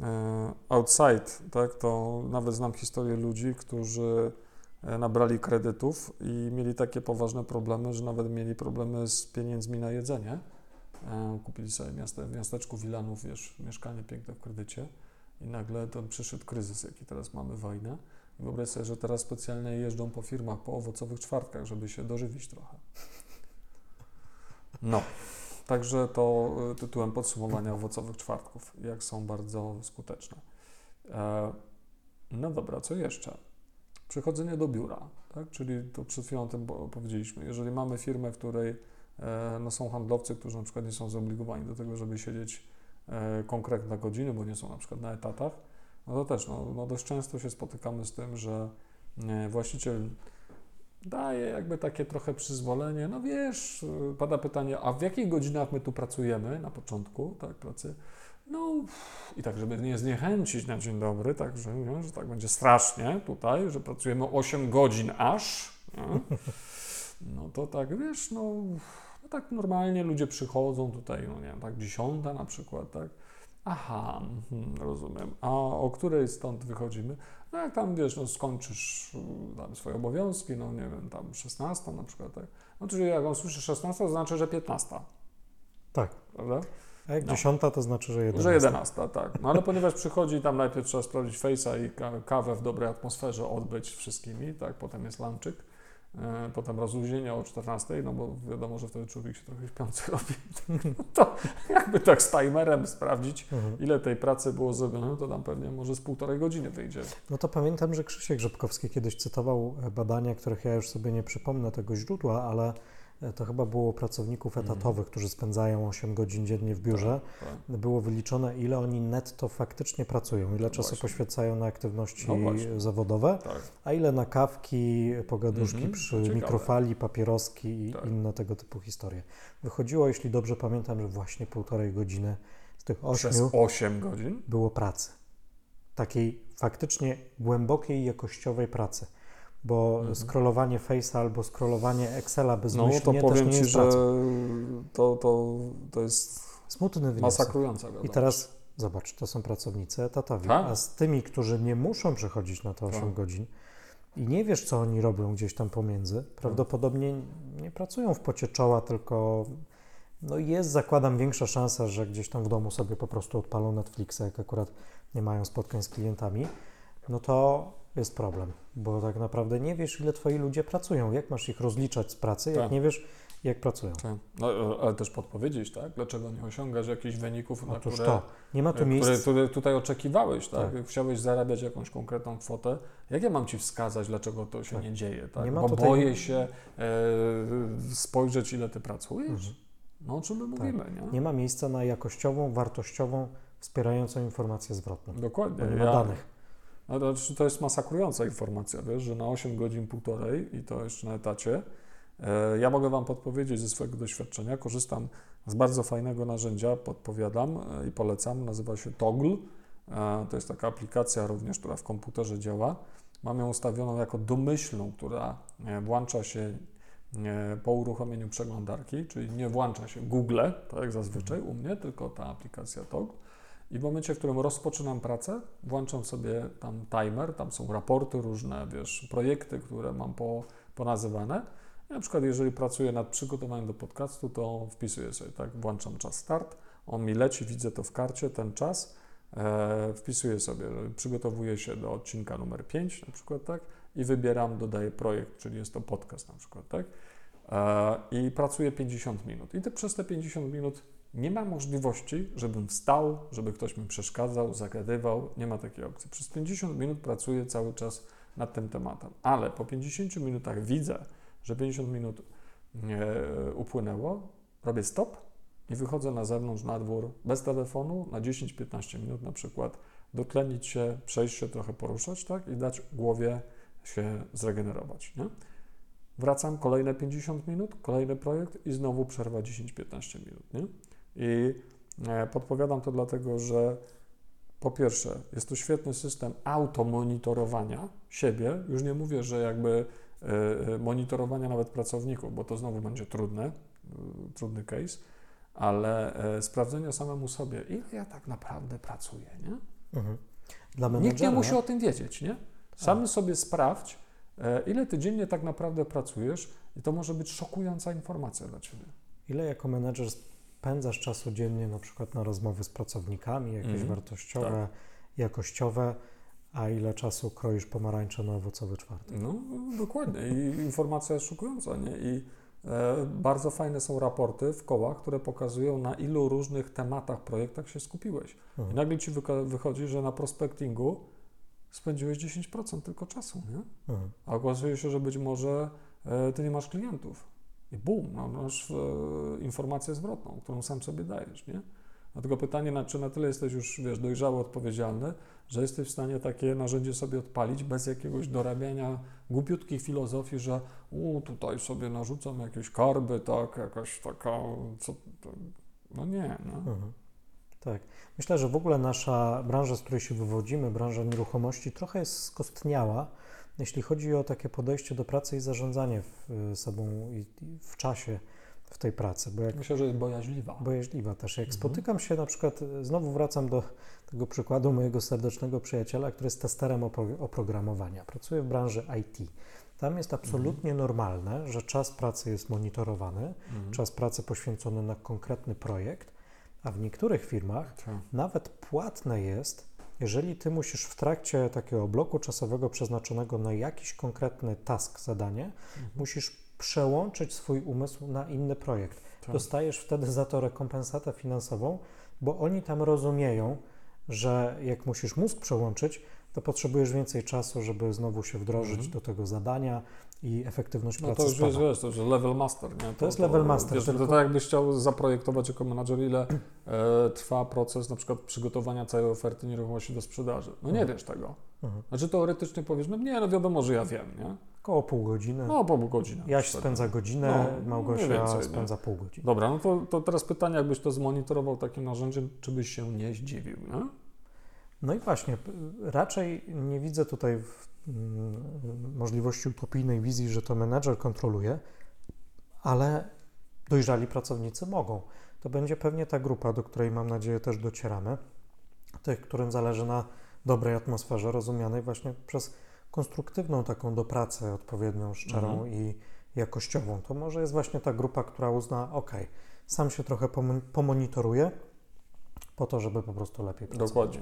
e, outside, tak, to nawet znam historię ludzi, którzy e, nabrali kredytów i mieli takie poważne problemy, że nawet mieli problemy z pieniędzmi na jedzenie. Kupili sobie miaste, w miasteczku Wilanów, wiesz, mieszkanie piękne w kredycie i nagle ten przyszedł kryzys, jaki teraz mamy, wojnę. Wyobraź sobie, że teraz specjalnie jeżdżą po firmach po owocowych czwartkach, żeby się dożywić trochę. No. Także to y, tytułem podsumowania owocowych czwartków, jak są bardzo skuteczne. E, no dobra, co jeszcze? Przychodzenie do biura, tak? czyli to przed chwilą o tym po- powiedzieliśmy. Jeżeli mamy firmę, w której e, no są handlowcy, którzy na przykład nie są zobligowani do tego, żeby siedzieć e, konkretne godziny, bo nie są na przykład na etatach, no to też no, no dość często się spotykamy z tym, że e, właściciel daje jakby takie trochę przyzwolenie. No wiesz, pada pytanie, a w jakich godzinach my tu pracujemy na początku, tak, pracy? No i tak, żeby nie zniechęcić na dzień dobry, tak, że, nie, że tak będzie strasznie tutaj, że pracujemy 8 godzin aż, nie? no to tak, wiesz, no, no tak normalnie ludzie przychodzą tutaj, no nie wiem, tak dziesiąta na przykład, tak, aha, mhm, rozumiem, a o której stąd wychodzimy? No jak tam, wiesz, no skończysz y, tam swoje obowiązki, no nie wiem, tam 16 na przykład, tak. No czyli jak on słyszy 16, to znaczy, że 15,
Tak.
prawda?
A jak
No.
dziesiąta, to znaczy, że jedenasta.
Że 11, tak. No ale ponieważ przychodzi tam najpierw trzeba sprawdzić fejsa i ka- kawę w dobrej atmosferze odbyć wszystkimi, tak, potem jest lunczyk, e, potem rozluźnienie o 14, no bo wiadomo, że wtedy człowiek się trochę śpiący *laughs* robi. No to jakby tak z timerem sprawdzić,
Mhm.
ile tej pracy było zrobione, to tam pewnie może z półtorej godziny wyjdzie.
No to pamiętam, że Krzysiek Rzepkowski kiedyś cytował e, badania, których ja już sobie nie przypomnę tego źródła, ale e, to chyba było pracowników
Mhm.
etatowych, którzy spędzają 8 godzin dziennie w biurze.
Tak.
Było wyliczone, ile oni netto faktycznie pracują, ile czasu
Właśnie.
poświęcają na aktywności
No
zawodowe,
Tak.
a ile na kawki, pogaduszki
Mhm,
przy
ciekawe.
mikrofali, papieroski i
Tak.
inne tego typu historie. Wychodziło, jeśli dobrze pamiętam, że właśnie półtorej godziny z tych
Przez
ośmiu
8 godzin?
było pracy. Takiej faktycznie głębokiej, jakościowej pracy. Bo
Mhm.
scrollowanie Face'a albo scrollowanie Excela
No
bezmyślnie
to
też
powiem
nie
Ci,
jest
że to, to, to jest
Smutny wniosek.
masakrująca
I teraz zobacz, to są pracownicy etatowi,
Tak.
a z tymi, którzy nie muszą przechodzić na te 8
Tak.
godzin, i nie wiesz, co oni robią gdzieś tam pomiędzy, prawdopodobnie nie pracują w pocie czoła, tylko no jest, zakładam, większa szansa, że gdzieś tam w domu sobie po prostu odpalą Netflixa, jak akurat nie mają spotkań z klientami, no to jest problem, bo tak naprawdę nie wiesz, ile twoi ludzie pracują, jak masz ich rozliczać z pracy, jak
Tak.
nie wiesz, jak pracują.
Tak. No, ale też podpowiedzieć, tak? Dlaczego nie osiągasz jakichś wyników, na
Otóż
które,
to, nie ma tu
które,
miejsca.
które tutaj oczekiwałeś, tak?
Tak.
Chciałeś zarabiać jakąś konkretną kwotę. Jak ja mam Ci wskazać, dlaczego to się
Tak.
nie dzieje, tak?
Nie ma
Bo
tutaj-
boję się e, spojrzeć, ile Ty pracujesz.
Mhm.
No o czym my mówimy, nie?
Nie ma miejsca na jakościową, wartościową, wspierającą informację zwrotną,
Dokładnie.
bo nie ma
Ja-
danych.
No to, to jest masakrująca informacja, wiesz, że na 8 godzin, półtorej i to jeszcze na etacie. E, ja mogę Wam podpowiedzieć ze swojego doświadczenia. Korzystam z bardzo fajnego narzędzia, podpowiadam e, i polecam. Nazywa się Toggle. E, to jest taka aplikacja również, która w komputerze działa. Mam ją ustawioną jako domyślną, która włącza się po uruchomieniu przeglądarki, czyli nie włącza się Google, tak jak zazwyczaj u mnie, tylko ta aplikacja Toggle. I w momencie, w którym rozpoczynam pracę, włączam sobie tam timer, tam są raporty różne, wiesz, projekty, które mam po, ponazywane. I na przykład, jeżeli pracuję nad przygotowaniem do podcastu, to wpisuję sobie, tak, włączam czas start, on mi leci, widzę to w karcie, ten czas, e, wpisuję sobie, przygotowuję się do odcinka numer 5 na przykład, tak, i wybieram, dodaję projekt, czyli jest to podcast na przykład, tak, e, i pracuję 50 minut. I te, przez te 50 minut nie ma możliwości, żebym wstał, żeby ktoś mi przeszkadzał, zagadywał. Nie ma takiej opcji. Przez 50 minut pracuję cały czas nad tym tematem, ale po 50 minutach widzę, że 50 minut e, upłynęło, robię stop i wychodzę na zewnątrz, na dwór, bez telefonu, na 10-15 minut na przykład, dotlenić się, przejść się trochę, poruszać, tak? I dać głowie się zregenerować, nie? Wracam, kolejne 50 minut, kolejny projekt i znowu przerwa 10-15 minut, nie? I e, podpowiadam to dlatego, że po pierwsze, jest to świetny system automonitorowania siebie. Już nie mówię, że jakby e, e, monitorowania nawet pracowników, bo to znowu będzie trudne, trudny case, ale sprawdzenia samemu sobie, ile ja tak naprawdę pracuję, nie?
Mhm.
Nikt nie musi o tym wiedzieć, nie? Sam sobie sprawdź, ile ty dziennie tak naprawdę pracujesz i to może być szokująca informacja dla ciebie.
ile jako menedżer spędzasz czasu dziennie na przykład na rozmowy z pracownikami, jakieś
Mhm.
wartościowe, jakościowe, a ile czasu kroisz pomarańcze na owocowy czwartek?
No, dokładnie. I informacja jest szokująca, nie? I e, bardzo fajne są raporty w kołach, które pokazują, na ilu różnych tematach, projektach się skupiłeś. I
Mhm.
nagle ci wychodzi, że na prospectingu spędziłeś 10% tylko czasu, nie?
Mhm.
A okazuje się, że być może e, ty nie masz klientów. I bum, no, masz e, informację zwrotną, którą sam sobie dajesz, nie? Dlatego pytanie, na, czy na tyle jesteś już, wiesz, dojrzały, odpowiedzialny, że jesteś w stanie takie narzędzie sobie odpalić bez jakiegoś dorabiania głupiutkich filozofii, że u, tutaj sobie narzucam jakieś karby, tak, jakaś taka, co, no nie, no.
Mhm. Tak. Myślę, że w ogóle nasza branża, z której się wywodzimy, branża nieruchomości, trochę jest skostniała, jeśli chodzi o takie podejście do pracy i zarządzanie w, y, sobą i, i w czasie w tej pracy. Bo jak
Myślę, że jest bojaźliwa.
bojaźliwa też. Jak
Mhm.
spotykam się na przykład, y, znowu wracam do tego przykładu mojego serdecznego przyjaciela, który jest testerem opro- oprogramowania. Pracuje w branży IT. Tam jest absolutnie normalne, że czas pracy jest monitorowany,
Mhm.
czas pracy poświęcony na konkretny projekt, a w niektórych firmach
Tak.
nawet płatne jest, jeżeli ty musisz w trakcie takiego bloku czasowego przeznaczonego na jakiś konkretny task, zadanie,
Mhm.
musisz przełączyć swój umysł na inny projekt.
Tak.
Dostajesz wtedy za to rekompensatę finansową, bo oni tam rozumieją, że jak musisz mózg przełączyć, to potrzebujesz więcej czasu, żeby znowu się wdrożyć
Mhm.
do tego zadania i efektywność
No
pracy
to już jest, wiesz, to już level master, nie? To,
jest level master,
Wiesz,
tylko-
To tak jakbyś chciał zaprojektować jako menadżer, ile e, trwa proces na przykład przygotowania całej oferty nieruchomości do sprzedaży. No nie
Mhm.
wiesz tego.
Mhm.
Znaczy teoretycznie powiesz, no nie, no wiadomo, że ja wiem, nie?
Około pół godziny.
No po godziny.
Jaś spędza godzinę,
No,
Małgosia
więcej, nie?
spędza pół godziny.
Dobra, no to, to teraz pytanie, jakbyś to zmonitorował takim narzędziem, czy byś się nie zdziwił, nie?
No i właśnie, raczej nie widzę tutaj w, mm, możliwości utopijnej wizji, że to menedżer kontroluje, ale dojrzali pracownicy mogą. To będzie pewnie ta grupa, do której mam nadzieję też docieramy, tych, którym zależy na dobrej atmosferze, rozumianej właśnie przez konstruktywną taką do pracy, odpowiednią, szczerą
Mhm.
i jakościową, to może jest właśnie ta grupa, która uzna, ok, sam się trochę pomo- pomonitoruje po to, żeby po prostu lepiej pracować.
Dokładnie.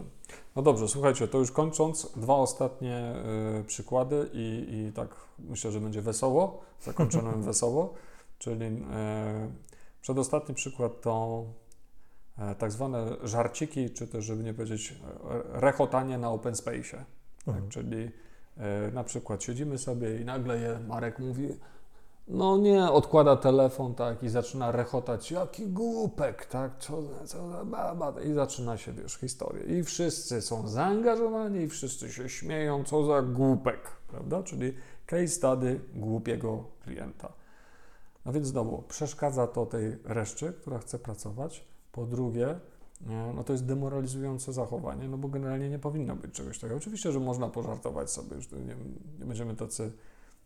No dobrze, słuchajcie, to już kończąc, dwa ostatnie y, przykłady i, i tak myślę, że będzie wesoło, zakończymy *laughs* wesoło, czyli y, przedostatni przykład to e, tak zwane żarciki, czy też, żeby nie powiedzieć, e, rechotanie na open space'ie. Tak,
Mhm.
czyli e, na przykład siedzimy sobie i nagle je Marek mówi, no nie, odkłada telefon, tak, i zaczyna rechotać, jaki głupek, tak, co, co za baba, i zaczyna się, wiesz, historię. I wszyscy są zaangażowani i wszyscy się śmieją, co za głupek, prawda, czyli case study głupiego klienta. No więc znowu, przeszkadza to tej reszcie, która chce pracować. Po drugie, nie, no to jest demoralizujące zachowanie, no bo generalnie nie powinno być czegoś takiego. Oczywiście, że można pożartować sobie, już nie, nie będziemy tacy,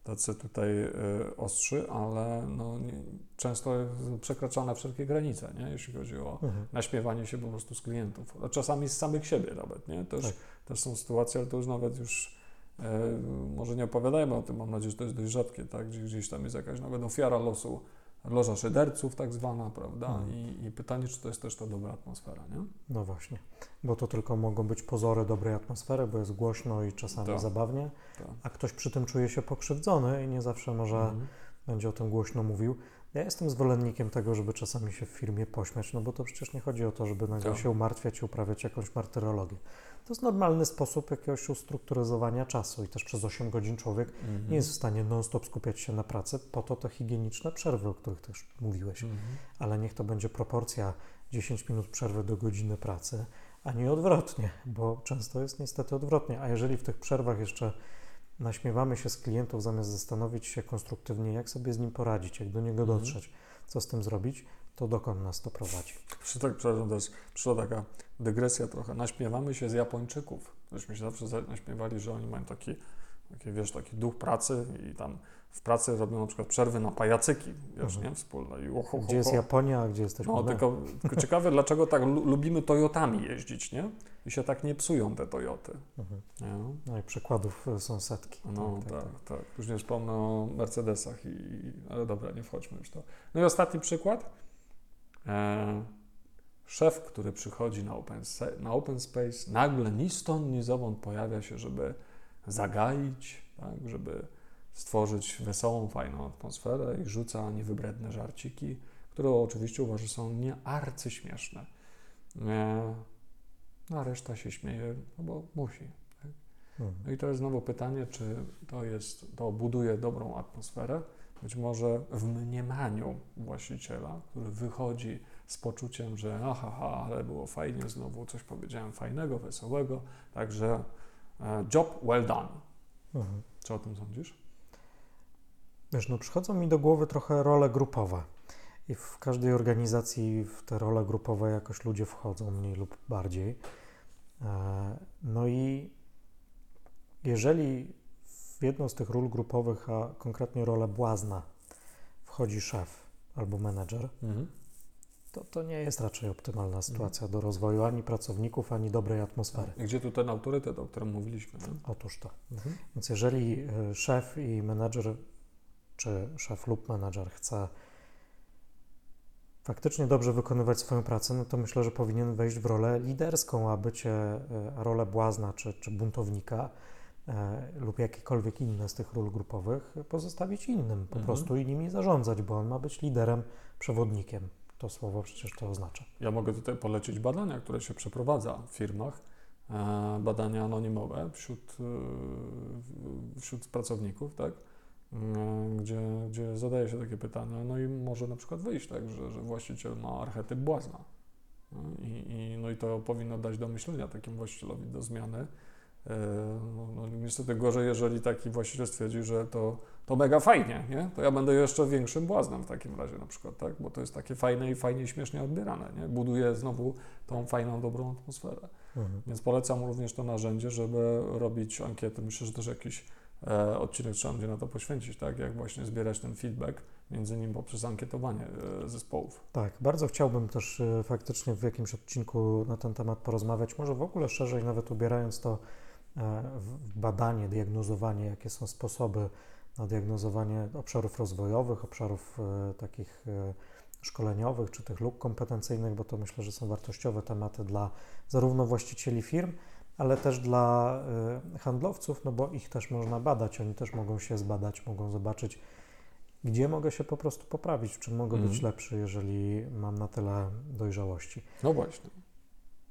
tacy tutaj y, ostrzy, ale no, nie, często jest przekraczane wszelkie granice, nie? jeśli chodzi o
Mhm.
naśmiewanie się po prostu z klientów, a czasami z samych siebie nawet, nie? Też,
Tak.
też są sytuacje, ale to już nawet już e, może nie opowiadajmy o tym, mam nadzieję, że to jest dość rzadkie, tak? Gdzie, gdzieś tam jest jakaś nawet ofiara losu, loża szyderców tak zwana, prawda?
Mhm.
I, I pytanie, czy to jest też ta dobra atmosfera, nie?
No właśnie, bo to tylko mogą być pozory dobrej atmosfery, bo jest głośno i czasami
Tak.
zabawnie,
Tak.
a ktoś przy tym czuje się pokrzywdzony i nie zawsze może
Mhm.
będzie o tym głośno mówił. Ja jestem zwolennikiem tego, żeby czasami się w firmie pośmiać, no bo to przecież nie chodzi o to, żeby nagle
Tak.
się umartwiać i uprawiać jakąś martyrologię. To jest normalny sposób jakiegoś ustrukturyzowania czasu i też przez 8 godzin człowiek
Mhm.
nie jest w stanie non-stop skupiać się na pracy, po to te higieniczne przerwy, o których też mówiłeś.
Mhm.
Ale niech to będzie proporcja 10 minut przerwy do godziny pracy, a nie odwrotnie, bo często jest niestety odwrotnie. A jeżeli w tych przerwach jeszcze naśmiewamy się z klientów, zamiast zastanowić się konstruktywnie, jak sobie z nim poradzić, jak do niego
Mhm.
dotrzeć, co z tym zrobić, to dokąd nas to prowadzi.
Przy tak, przepraszam, też przyszła taka dygresja trochę. Naśmiewamy się z Japończyków. Myśmy się zawsze za- naśmiewali, że oni mają taki, taki, wiesz, taki duch pracy i tam w pracy robią na przykład przerwy na pajacyki, wiesz,
Mhm.
nie? Wspólne. I ho,
Gdzie jest. Japonia, a gdzie jesteśmy
No,
my?
tylko, *laughs* tylko ciekawe, dlaczego tak lu- lubimy Toyotami jeździć, nie? I się tak nie psują te Toyoty.
Mhm.
Nie?
No i przykładów y, są setki.
No tak, tak, Już nie wspomnę o Mercedesach, i, ale dobra, nie wchodźmy już to. No i ostatni przykład. E, szef, który przychodzi na open, na open Space, nagle ni stąd, ni zowąd pojawia się, żeby zagaić, tak, żeby stworzyć wesołą, fajną atmosferę i rzuca niewybredne żarciki, które oczywiście uważa, że są nie arcyśmieszne. E, no a reszta się śmieje, no bo musi.
Mhm.
No i teraz znowu pytanie, czy to jest, to buduje dobrą atmosferę? Być może w mniemaniu właściciela, który wychodzi z poczuciem, że aha, ha, ale było fajnie, znowu coś powiedziałem fajnego, wesołego, także e, job well done.
Mhm.
Co o tym sądzisz?
Wiesz, no przychodzą mi do głowy trochę role grupowe. I w każdej organizacji w te role grupowe jakoś ludzie wchodzą mniej lub bardziej. E, No i jeżeli w jedną z tych ról grupowych, a konkretnie rolę błazna, wchodzi szef albo menedżer, to to nie jest raczej optymalna sytuacja do rozwoju ani pracowników, ani dobrej atmosfery.
I gdzie tu ten autorytet, o którym mówiliśmy? Nie?
Otóż to. Więc jeżeli y, szef i menedżer, czy szef lub menedżer chce faktycznie dobrze wykonywać swoją pracę, no to myślę, że powinien wejść w rolę liderską, a bycie, rolę błazna czy, czy buntownika y, lub jakiekolwiek inne z tych ról grupowych pozostawić innym po
Mhm.
prostu i nimi zarządzać, bo on ma być liderem, przewodnikiem. To słowo przecież to oznacza.
Ja mogę tutaj polecić badania, które się przeprowadza w firmach, e, badania anonimowe wśród, e, wśród pracowników, tak? E, Gdzie, gdzie zadaje się takie pytania, no i może na przykład wyjść tak, że, że właściciel ma archetyp błazna. No I, i, no i to powinno dać do myślenia takim właścicielowi do zmiany. E, No, no, niestety gorzej, jeżeli taki właściciel stwierdzi, że to, to mega fajnie, nie? To ja będę jeszcze większym błaznem w takim razie na przykład, tak? Bo to jest takie fajne i fajnie i śmiesznie odbierane, nie? Buduje znowu tą fajną, dobrą atmosferę.
Mhm.
Więc polecam również to narzędzie, żeby robić ankiety. Myślę, że też jakiś e, odcinek trzeba będzie na to poświęcić, tak? Jak właśnie zbierać ten feedback, między innymi poprzez ankietowanie e, zespołów.
Tak, bardzo chciałbym też y, faktycznie w jakimś odcinku na ten temat porozmawiać, może w ogóle szerzej, nawet ubierając to w badanie, diagnozowanie, jakie są sposoby na diagnozowanie obszarów rozwojowych, obszarów takich szkoleniowych czy tych luk kompetencyjnych, bo to myślę, że są wartościowe tematy dla zarówno właścicieli firm, ale też dla handlowców, no bo ich też można badać, oni też mogą się zbadać, mogą zobaczyć, gdzie mogę się po prostu poprawić, w czym mogę mm. być mhm. lepszy, jeżeli mam na tyle dojrzałości.
No właśnie.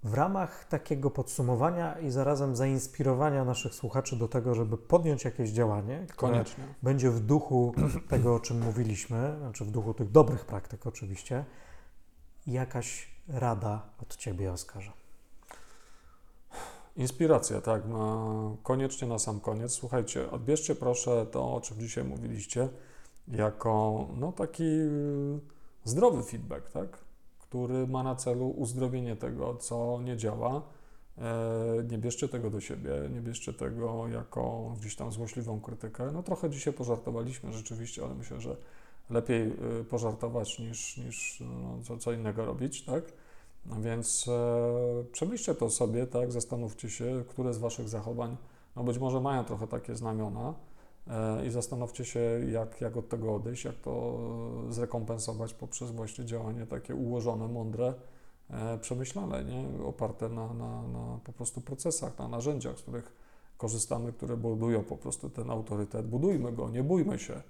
W ramach takiego podsumowania i zarazem zainspirowania naszych słuchaczy do tego, żeby podjąć jakieś działanie, które Koniecznie. będzie w duchu *clears throat* tego, o czym mówiliśmy, znaczy w duchu tych dobrych praktyk oczywiście, jakaś rada od Ciebie, Oskarze.
Inspiracja, tak, koniecznie na sam koniec. Słuchajcie, odbierzcie proszę to, o czym dzisiaj mówiliście, jako no, taki y, zdrowy feedback, tak? który ma na celu uzdrowienie tego, co nie działa. E, nie bierzcie tego do siebie, nie bierzcie tego jako gdzieś tam złośliwą krytykę. No trochę dzisiaj pożartowaliśmy rzeczywiście, ale myślę, że lepiej y, pożartować niż, niż no, co, co innego robić, tak? Więc e, przemyślcie to sobie, tak? Zastanówcie się, które z Waszych zachowań, no być może mają trochę takie znamiona, E, i zastanówcie się, jak, jak od tego odejść, jak to zrekompensować poprzez właśnie działanie takie ułożone, mądre, e, przemyślane, nie? oparte na, na, na po prostu procesach, na narzędziach, z których korzystamy, które budują po prostu ten autorytet. Budujmy go, nie bójmy się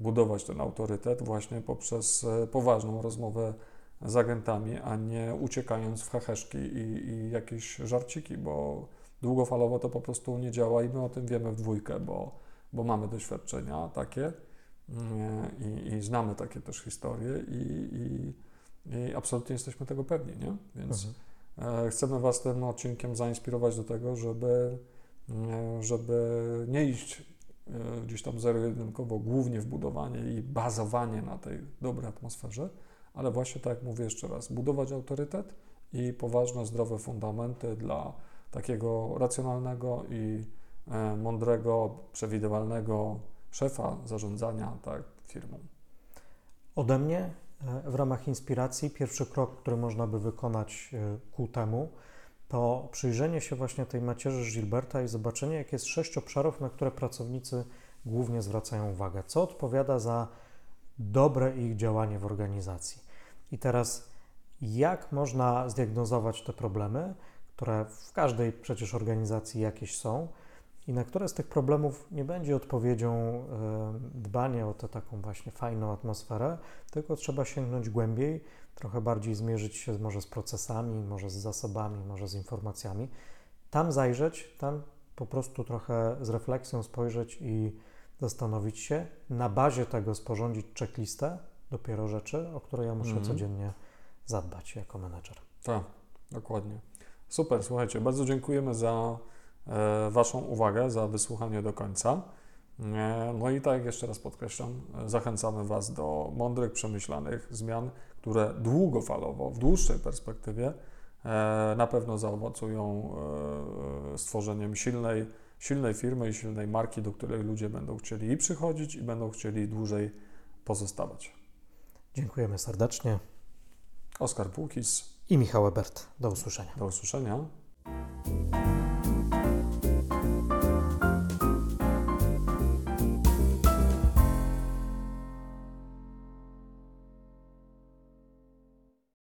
budować ten autorytet właśnie poprzez e, poważną rozmowę z agentami, a nie uciekając w heheszki i, i jakieś żarciki, bo długofalowo to po prostu nie działa i my o tym wiemy w dwójkę, bo bo mamy doświadczenia takie mm, i, i znamy takie też historie i, i, i, absolutnie jesteśmy tego pewni, nie? Więc mhm. E, chcemy Was tym odcinkiem zainspirować do tego, żeby, mm, żeby nie iść e, gdzieś tam zero-jedynkowo głównie w budowanie i bazowanie na tej dobrej atmosferze, ale właśnie tak jak mówię jeszcze raz, budować autorytet i poważne, zdrowe fundamenty dla takiego racjonalnego i E, mądrego, przewidywalnego szefa zarządzania tak, firmą.
Ode mnie e, w ramach inspiracji pierwszy krok, który można by wykonać e, ku temu, to przyjrzenie się właśnie tej macierzy Gilberta i zobaczenie, jakie jest sześć obszarów, na które pracownicy głównie zwracają uwagę. Co odpowiada za dobre ich działanie w organizacji. I teraz, jak można zdiagnozować te problemy, które w każdej przecież organizacji jakieś są, i na które z tych problemów nie będzie odpowiedzią e, dbanie o tę taką właśnie fajną atmosferę, tylko trzeba sięgnąć głębiej, trochę bardziej zmierzyć się może z procesami, może z zasobami, może z informacjami. Tam zajrzeć, tam po prostu trochę z refleksją spojrzeć i zastanowić się, na bazie tego sporządzić checklistę dopiero rzeczy, o które ja muszę mm. codziennie zadbać jako menedżer.
Tak, dokładnie. Super, słuchajcie, bardzo dziękujemy za E, Waszą uwagę, za wysłuchanie do końca. E, no i tak jeszcze raz podkreślam, zachęcamy Was do mądrych, przemyślanych zmian, które długofalowo, w dłuższej perspektywie e, na pewno zaowocują stworzeniem silnej, silnej firmy i silnej marki, do której ludzie będą chcieli i przychodzić, i będą chcieli dłużej pozostawać.
Dziękujemy serdecznie.
Oskar Pułkis
i Michał Ebert. Do usłyszenia.
Do usłyszenia.